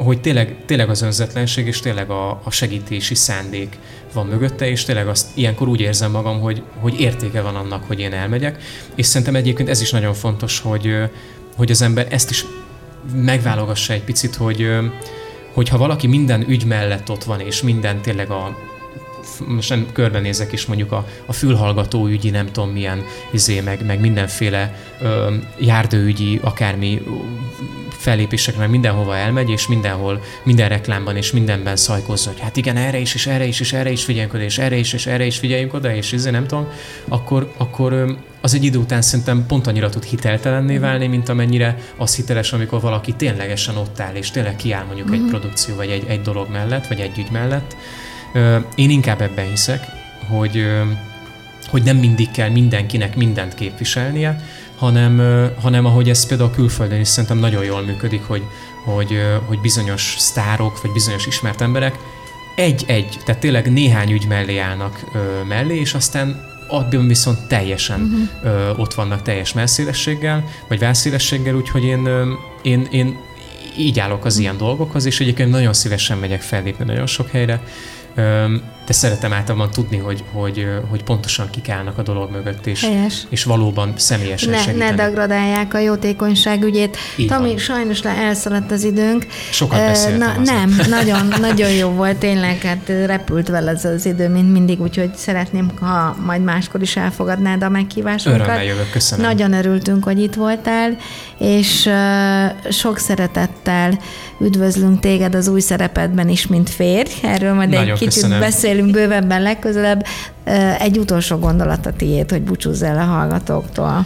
Speaker 3: hogy tényleg, tényleg az önzetlenség és tényleg a, a segítési szándék van mögötte, és tényleg azt ilyenkor úgy érzem magam, hogy, hogy értéke van annak, hogy én elmegyek, és szerintem egyébként ez is nagyon fontos, hogy, hogy az ember ezt is megválogassa egy picit, hogy, hogy ha valaki minden ügy mellett ott van, és minden tényleg a, most nem körbenézek is mondjuk a, a fülhallgató ügyi, nem tudom milyen izé, meg, meg mindenféle ö, járdőügyi, akármi fellépésekre, meg mindenhova elmegy, és mindenhol, minden reklámban és mindenben szajkozza, hogy hát igen, erre is, és erre is, és erre is figyeljünk oda, és erre is, és erre is figyeljünk oda, és izé, nem tudom, akkor, akkor az egy idő után szerintem pont annyira tud hiteltelenné mhm. válni, mint amennyire az hiteles, amikor valaki ténylegesen ott áll, és tényleg kiáll mondjuk mm-hmm. egy produkció, vagy egy, egy dolog mellett, vagy egy ügy mellett. Én inkább ebben hiszek, hogy, hogy nem mindig kell mindenkinek mindent képviselnie, hanem, hanem ahogy ez például a külföldön is szerintem nagyon jól működik, hogy, hogy, hogy bizonyos sztárok, vagy bizonyos ismert emberek egy-egy, tehát tényleg néhány ügy mellé állnak ö, mellé, és aztán abban viszont teljesen uh-huh. ö, ott vannak teljes melszélességgel, vagy válszélességgel, úgyhogy én, ö, én, én így állok az ilyen dolgokhoz, és egyébként nagyon szívesen megyek fellépni nagyon sok helyre, Um, de szeretem általában tudni, hogy, hogy, hogy pontosan kik állnak a dolog mögött, és, Helyes. és valóban személyesen
Speaker 2: ne,
Speaker 3: segítenek.
Speaker 2: Ne degradálják a jótékonyság ügyét. Így Tami, van. sajnos le elszaladt az időnk.
Speaker 3: Sokat beszéltem
Speaker 2: Na, Nem, nagyon, nagyon jó volt, tényleg, hát repült vele ez az idő, mint mindig, úgyhogy szeretném, ha majd máskor is elfogadnád a meghívásunkat.
Speaker 3: Örömmel jövök, köszönöm.
Speaker 2: Nagyon örültünk, hogy itt voltál, és sok szeretettel üdvözlünk téged az új szerepedben is, mint férj. Erről majd Nagyon egy kicsit köszönöm. beszélünk bővebben legközelebb. Egy utolsó gondolat a tiéd, hogy búcsúzz el a hallgatóktól.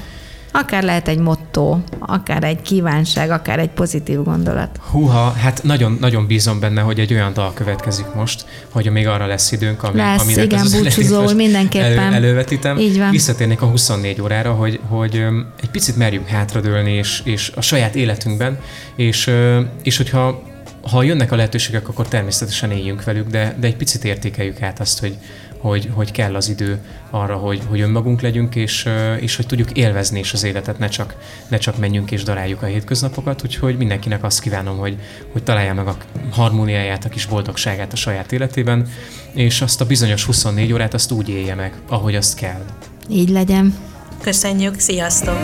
Speaker 2: Akár lehet egy motto, akár egy kívánság, akár egy pozitív gondolat.
Speaker 3: Húha, hát nagyon, nagyon bízom benne, hogy egy olyan dal következik most, hogy még arra lesz időnk, ami,
Speaker 2: lesz,
Speaker 3: aminek
Speaker 2: igen,
Speaker 3: az
Speaker 2: búcsúzó, mindenképpen. Elő,
Speaker 3: elővetítem.
Speaker 2: Így van.
Speaker 3: Visszatérnék a 24 órára, hogy, hogy egy picit merjünk hátradőlni, és, és a saját életünkben, és, és hogyha ha jönnek a lehetőségek, akkor természetesen éljünk velük, de, de egy picit értékeljük át azt, hogy, hogy, hogy kell az idő arra, hogy, hogy önmagunk legyünk, és, és hogy tudjuk élvezni is az életet, ne csak, ne csak menjünk és daráljuk a hétköznapokat, úgyhogy mindenkinek azt kívánom, hogy, hogy találja meg a harmóniáját, a kis boldogságát a saját életében, és azt a bizonyos 24 órát azt úgy élje meg, ahogy azt kell.
Speaker 2: Így legyen.
Speaker 6: Köszönjük, sziasztok!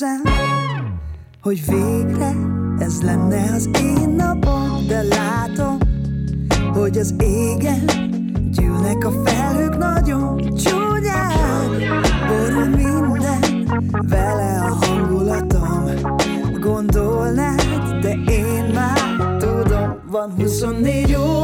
Speaker 6: Igazán. hogy végre ez lenne az én napom, de látom, hogy az égen gyűlnek a felhők nagyon csúnyán. Borul minden, vele a hangulatom, gondolnád, de én már tudom, van 24 órás,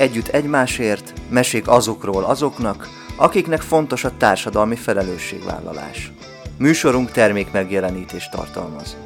Speaker 1: együtt egymásért, mesék azokról azoknak, akiknek fontos a társadalmi felelősségvállalás. Műsorunk termék megjelenítést tartalmaz.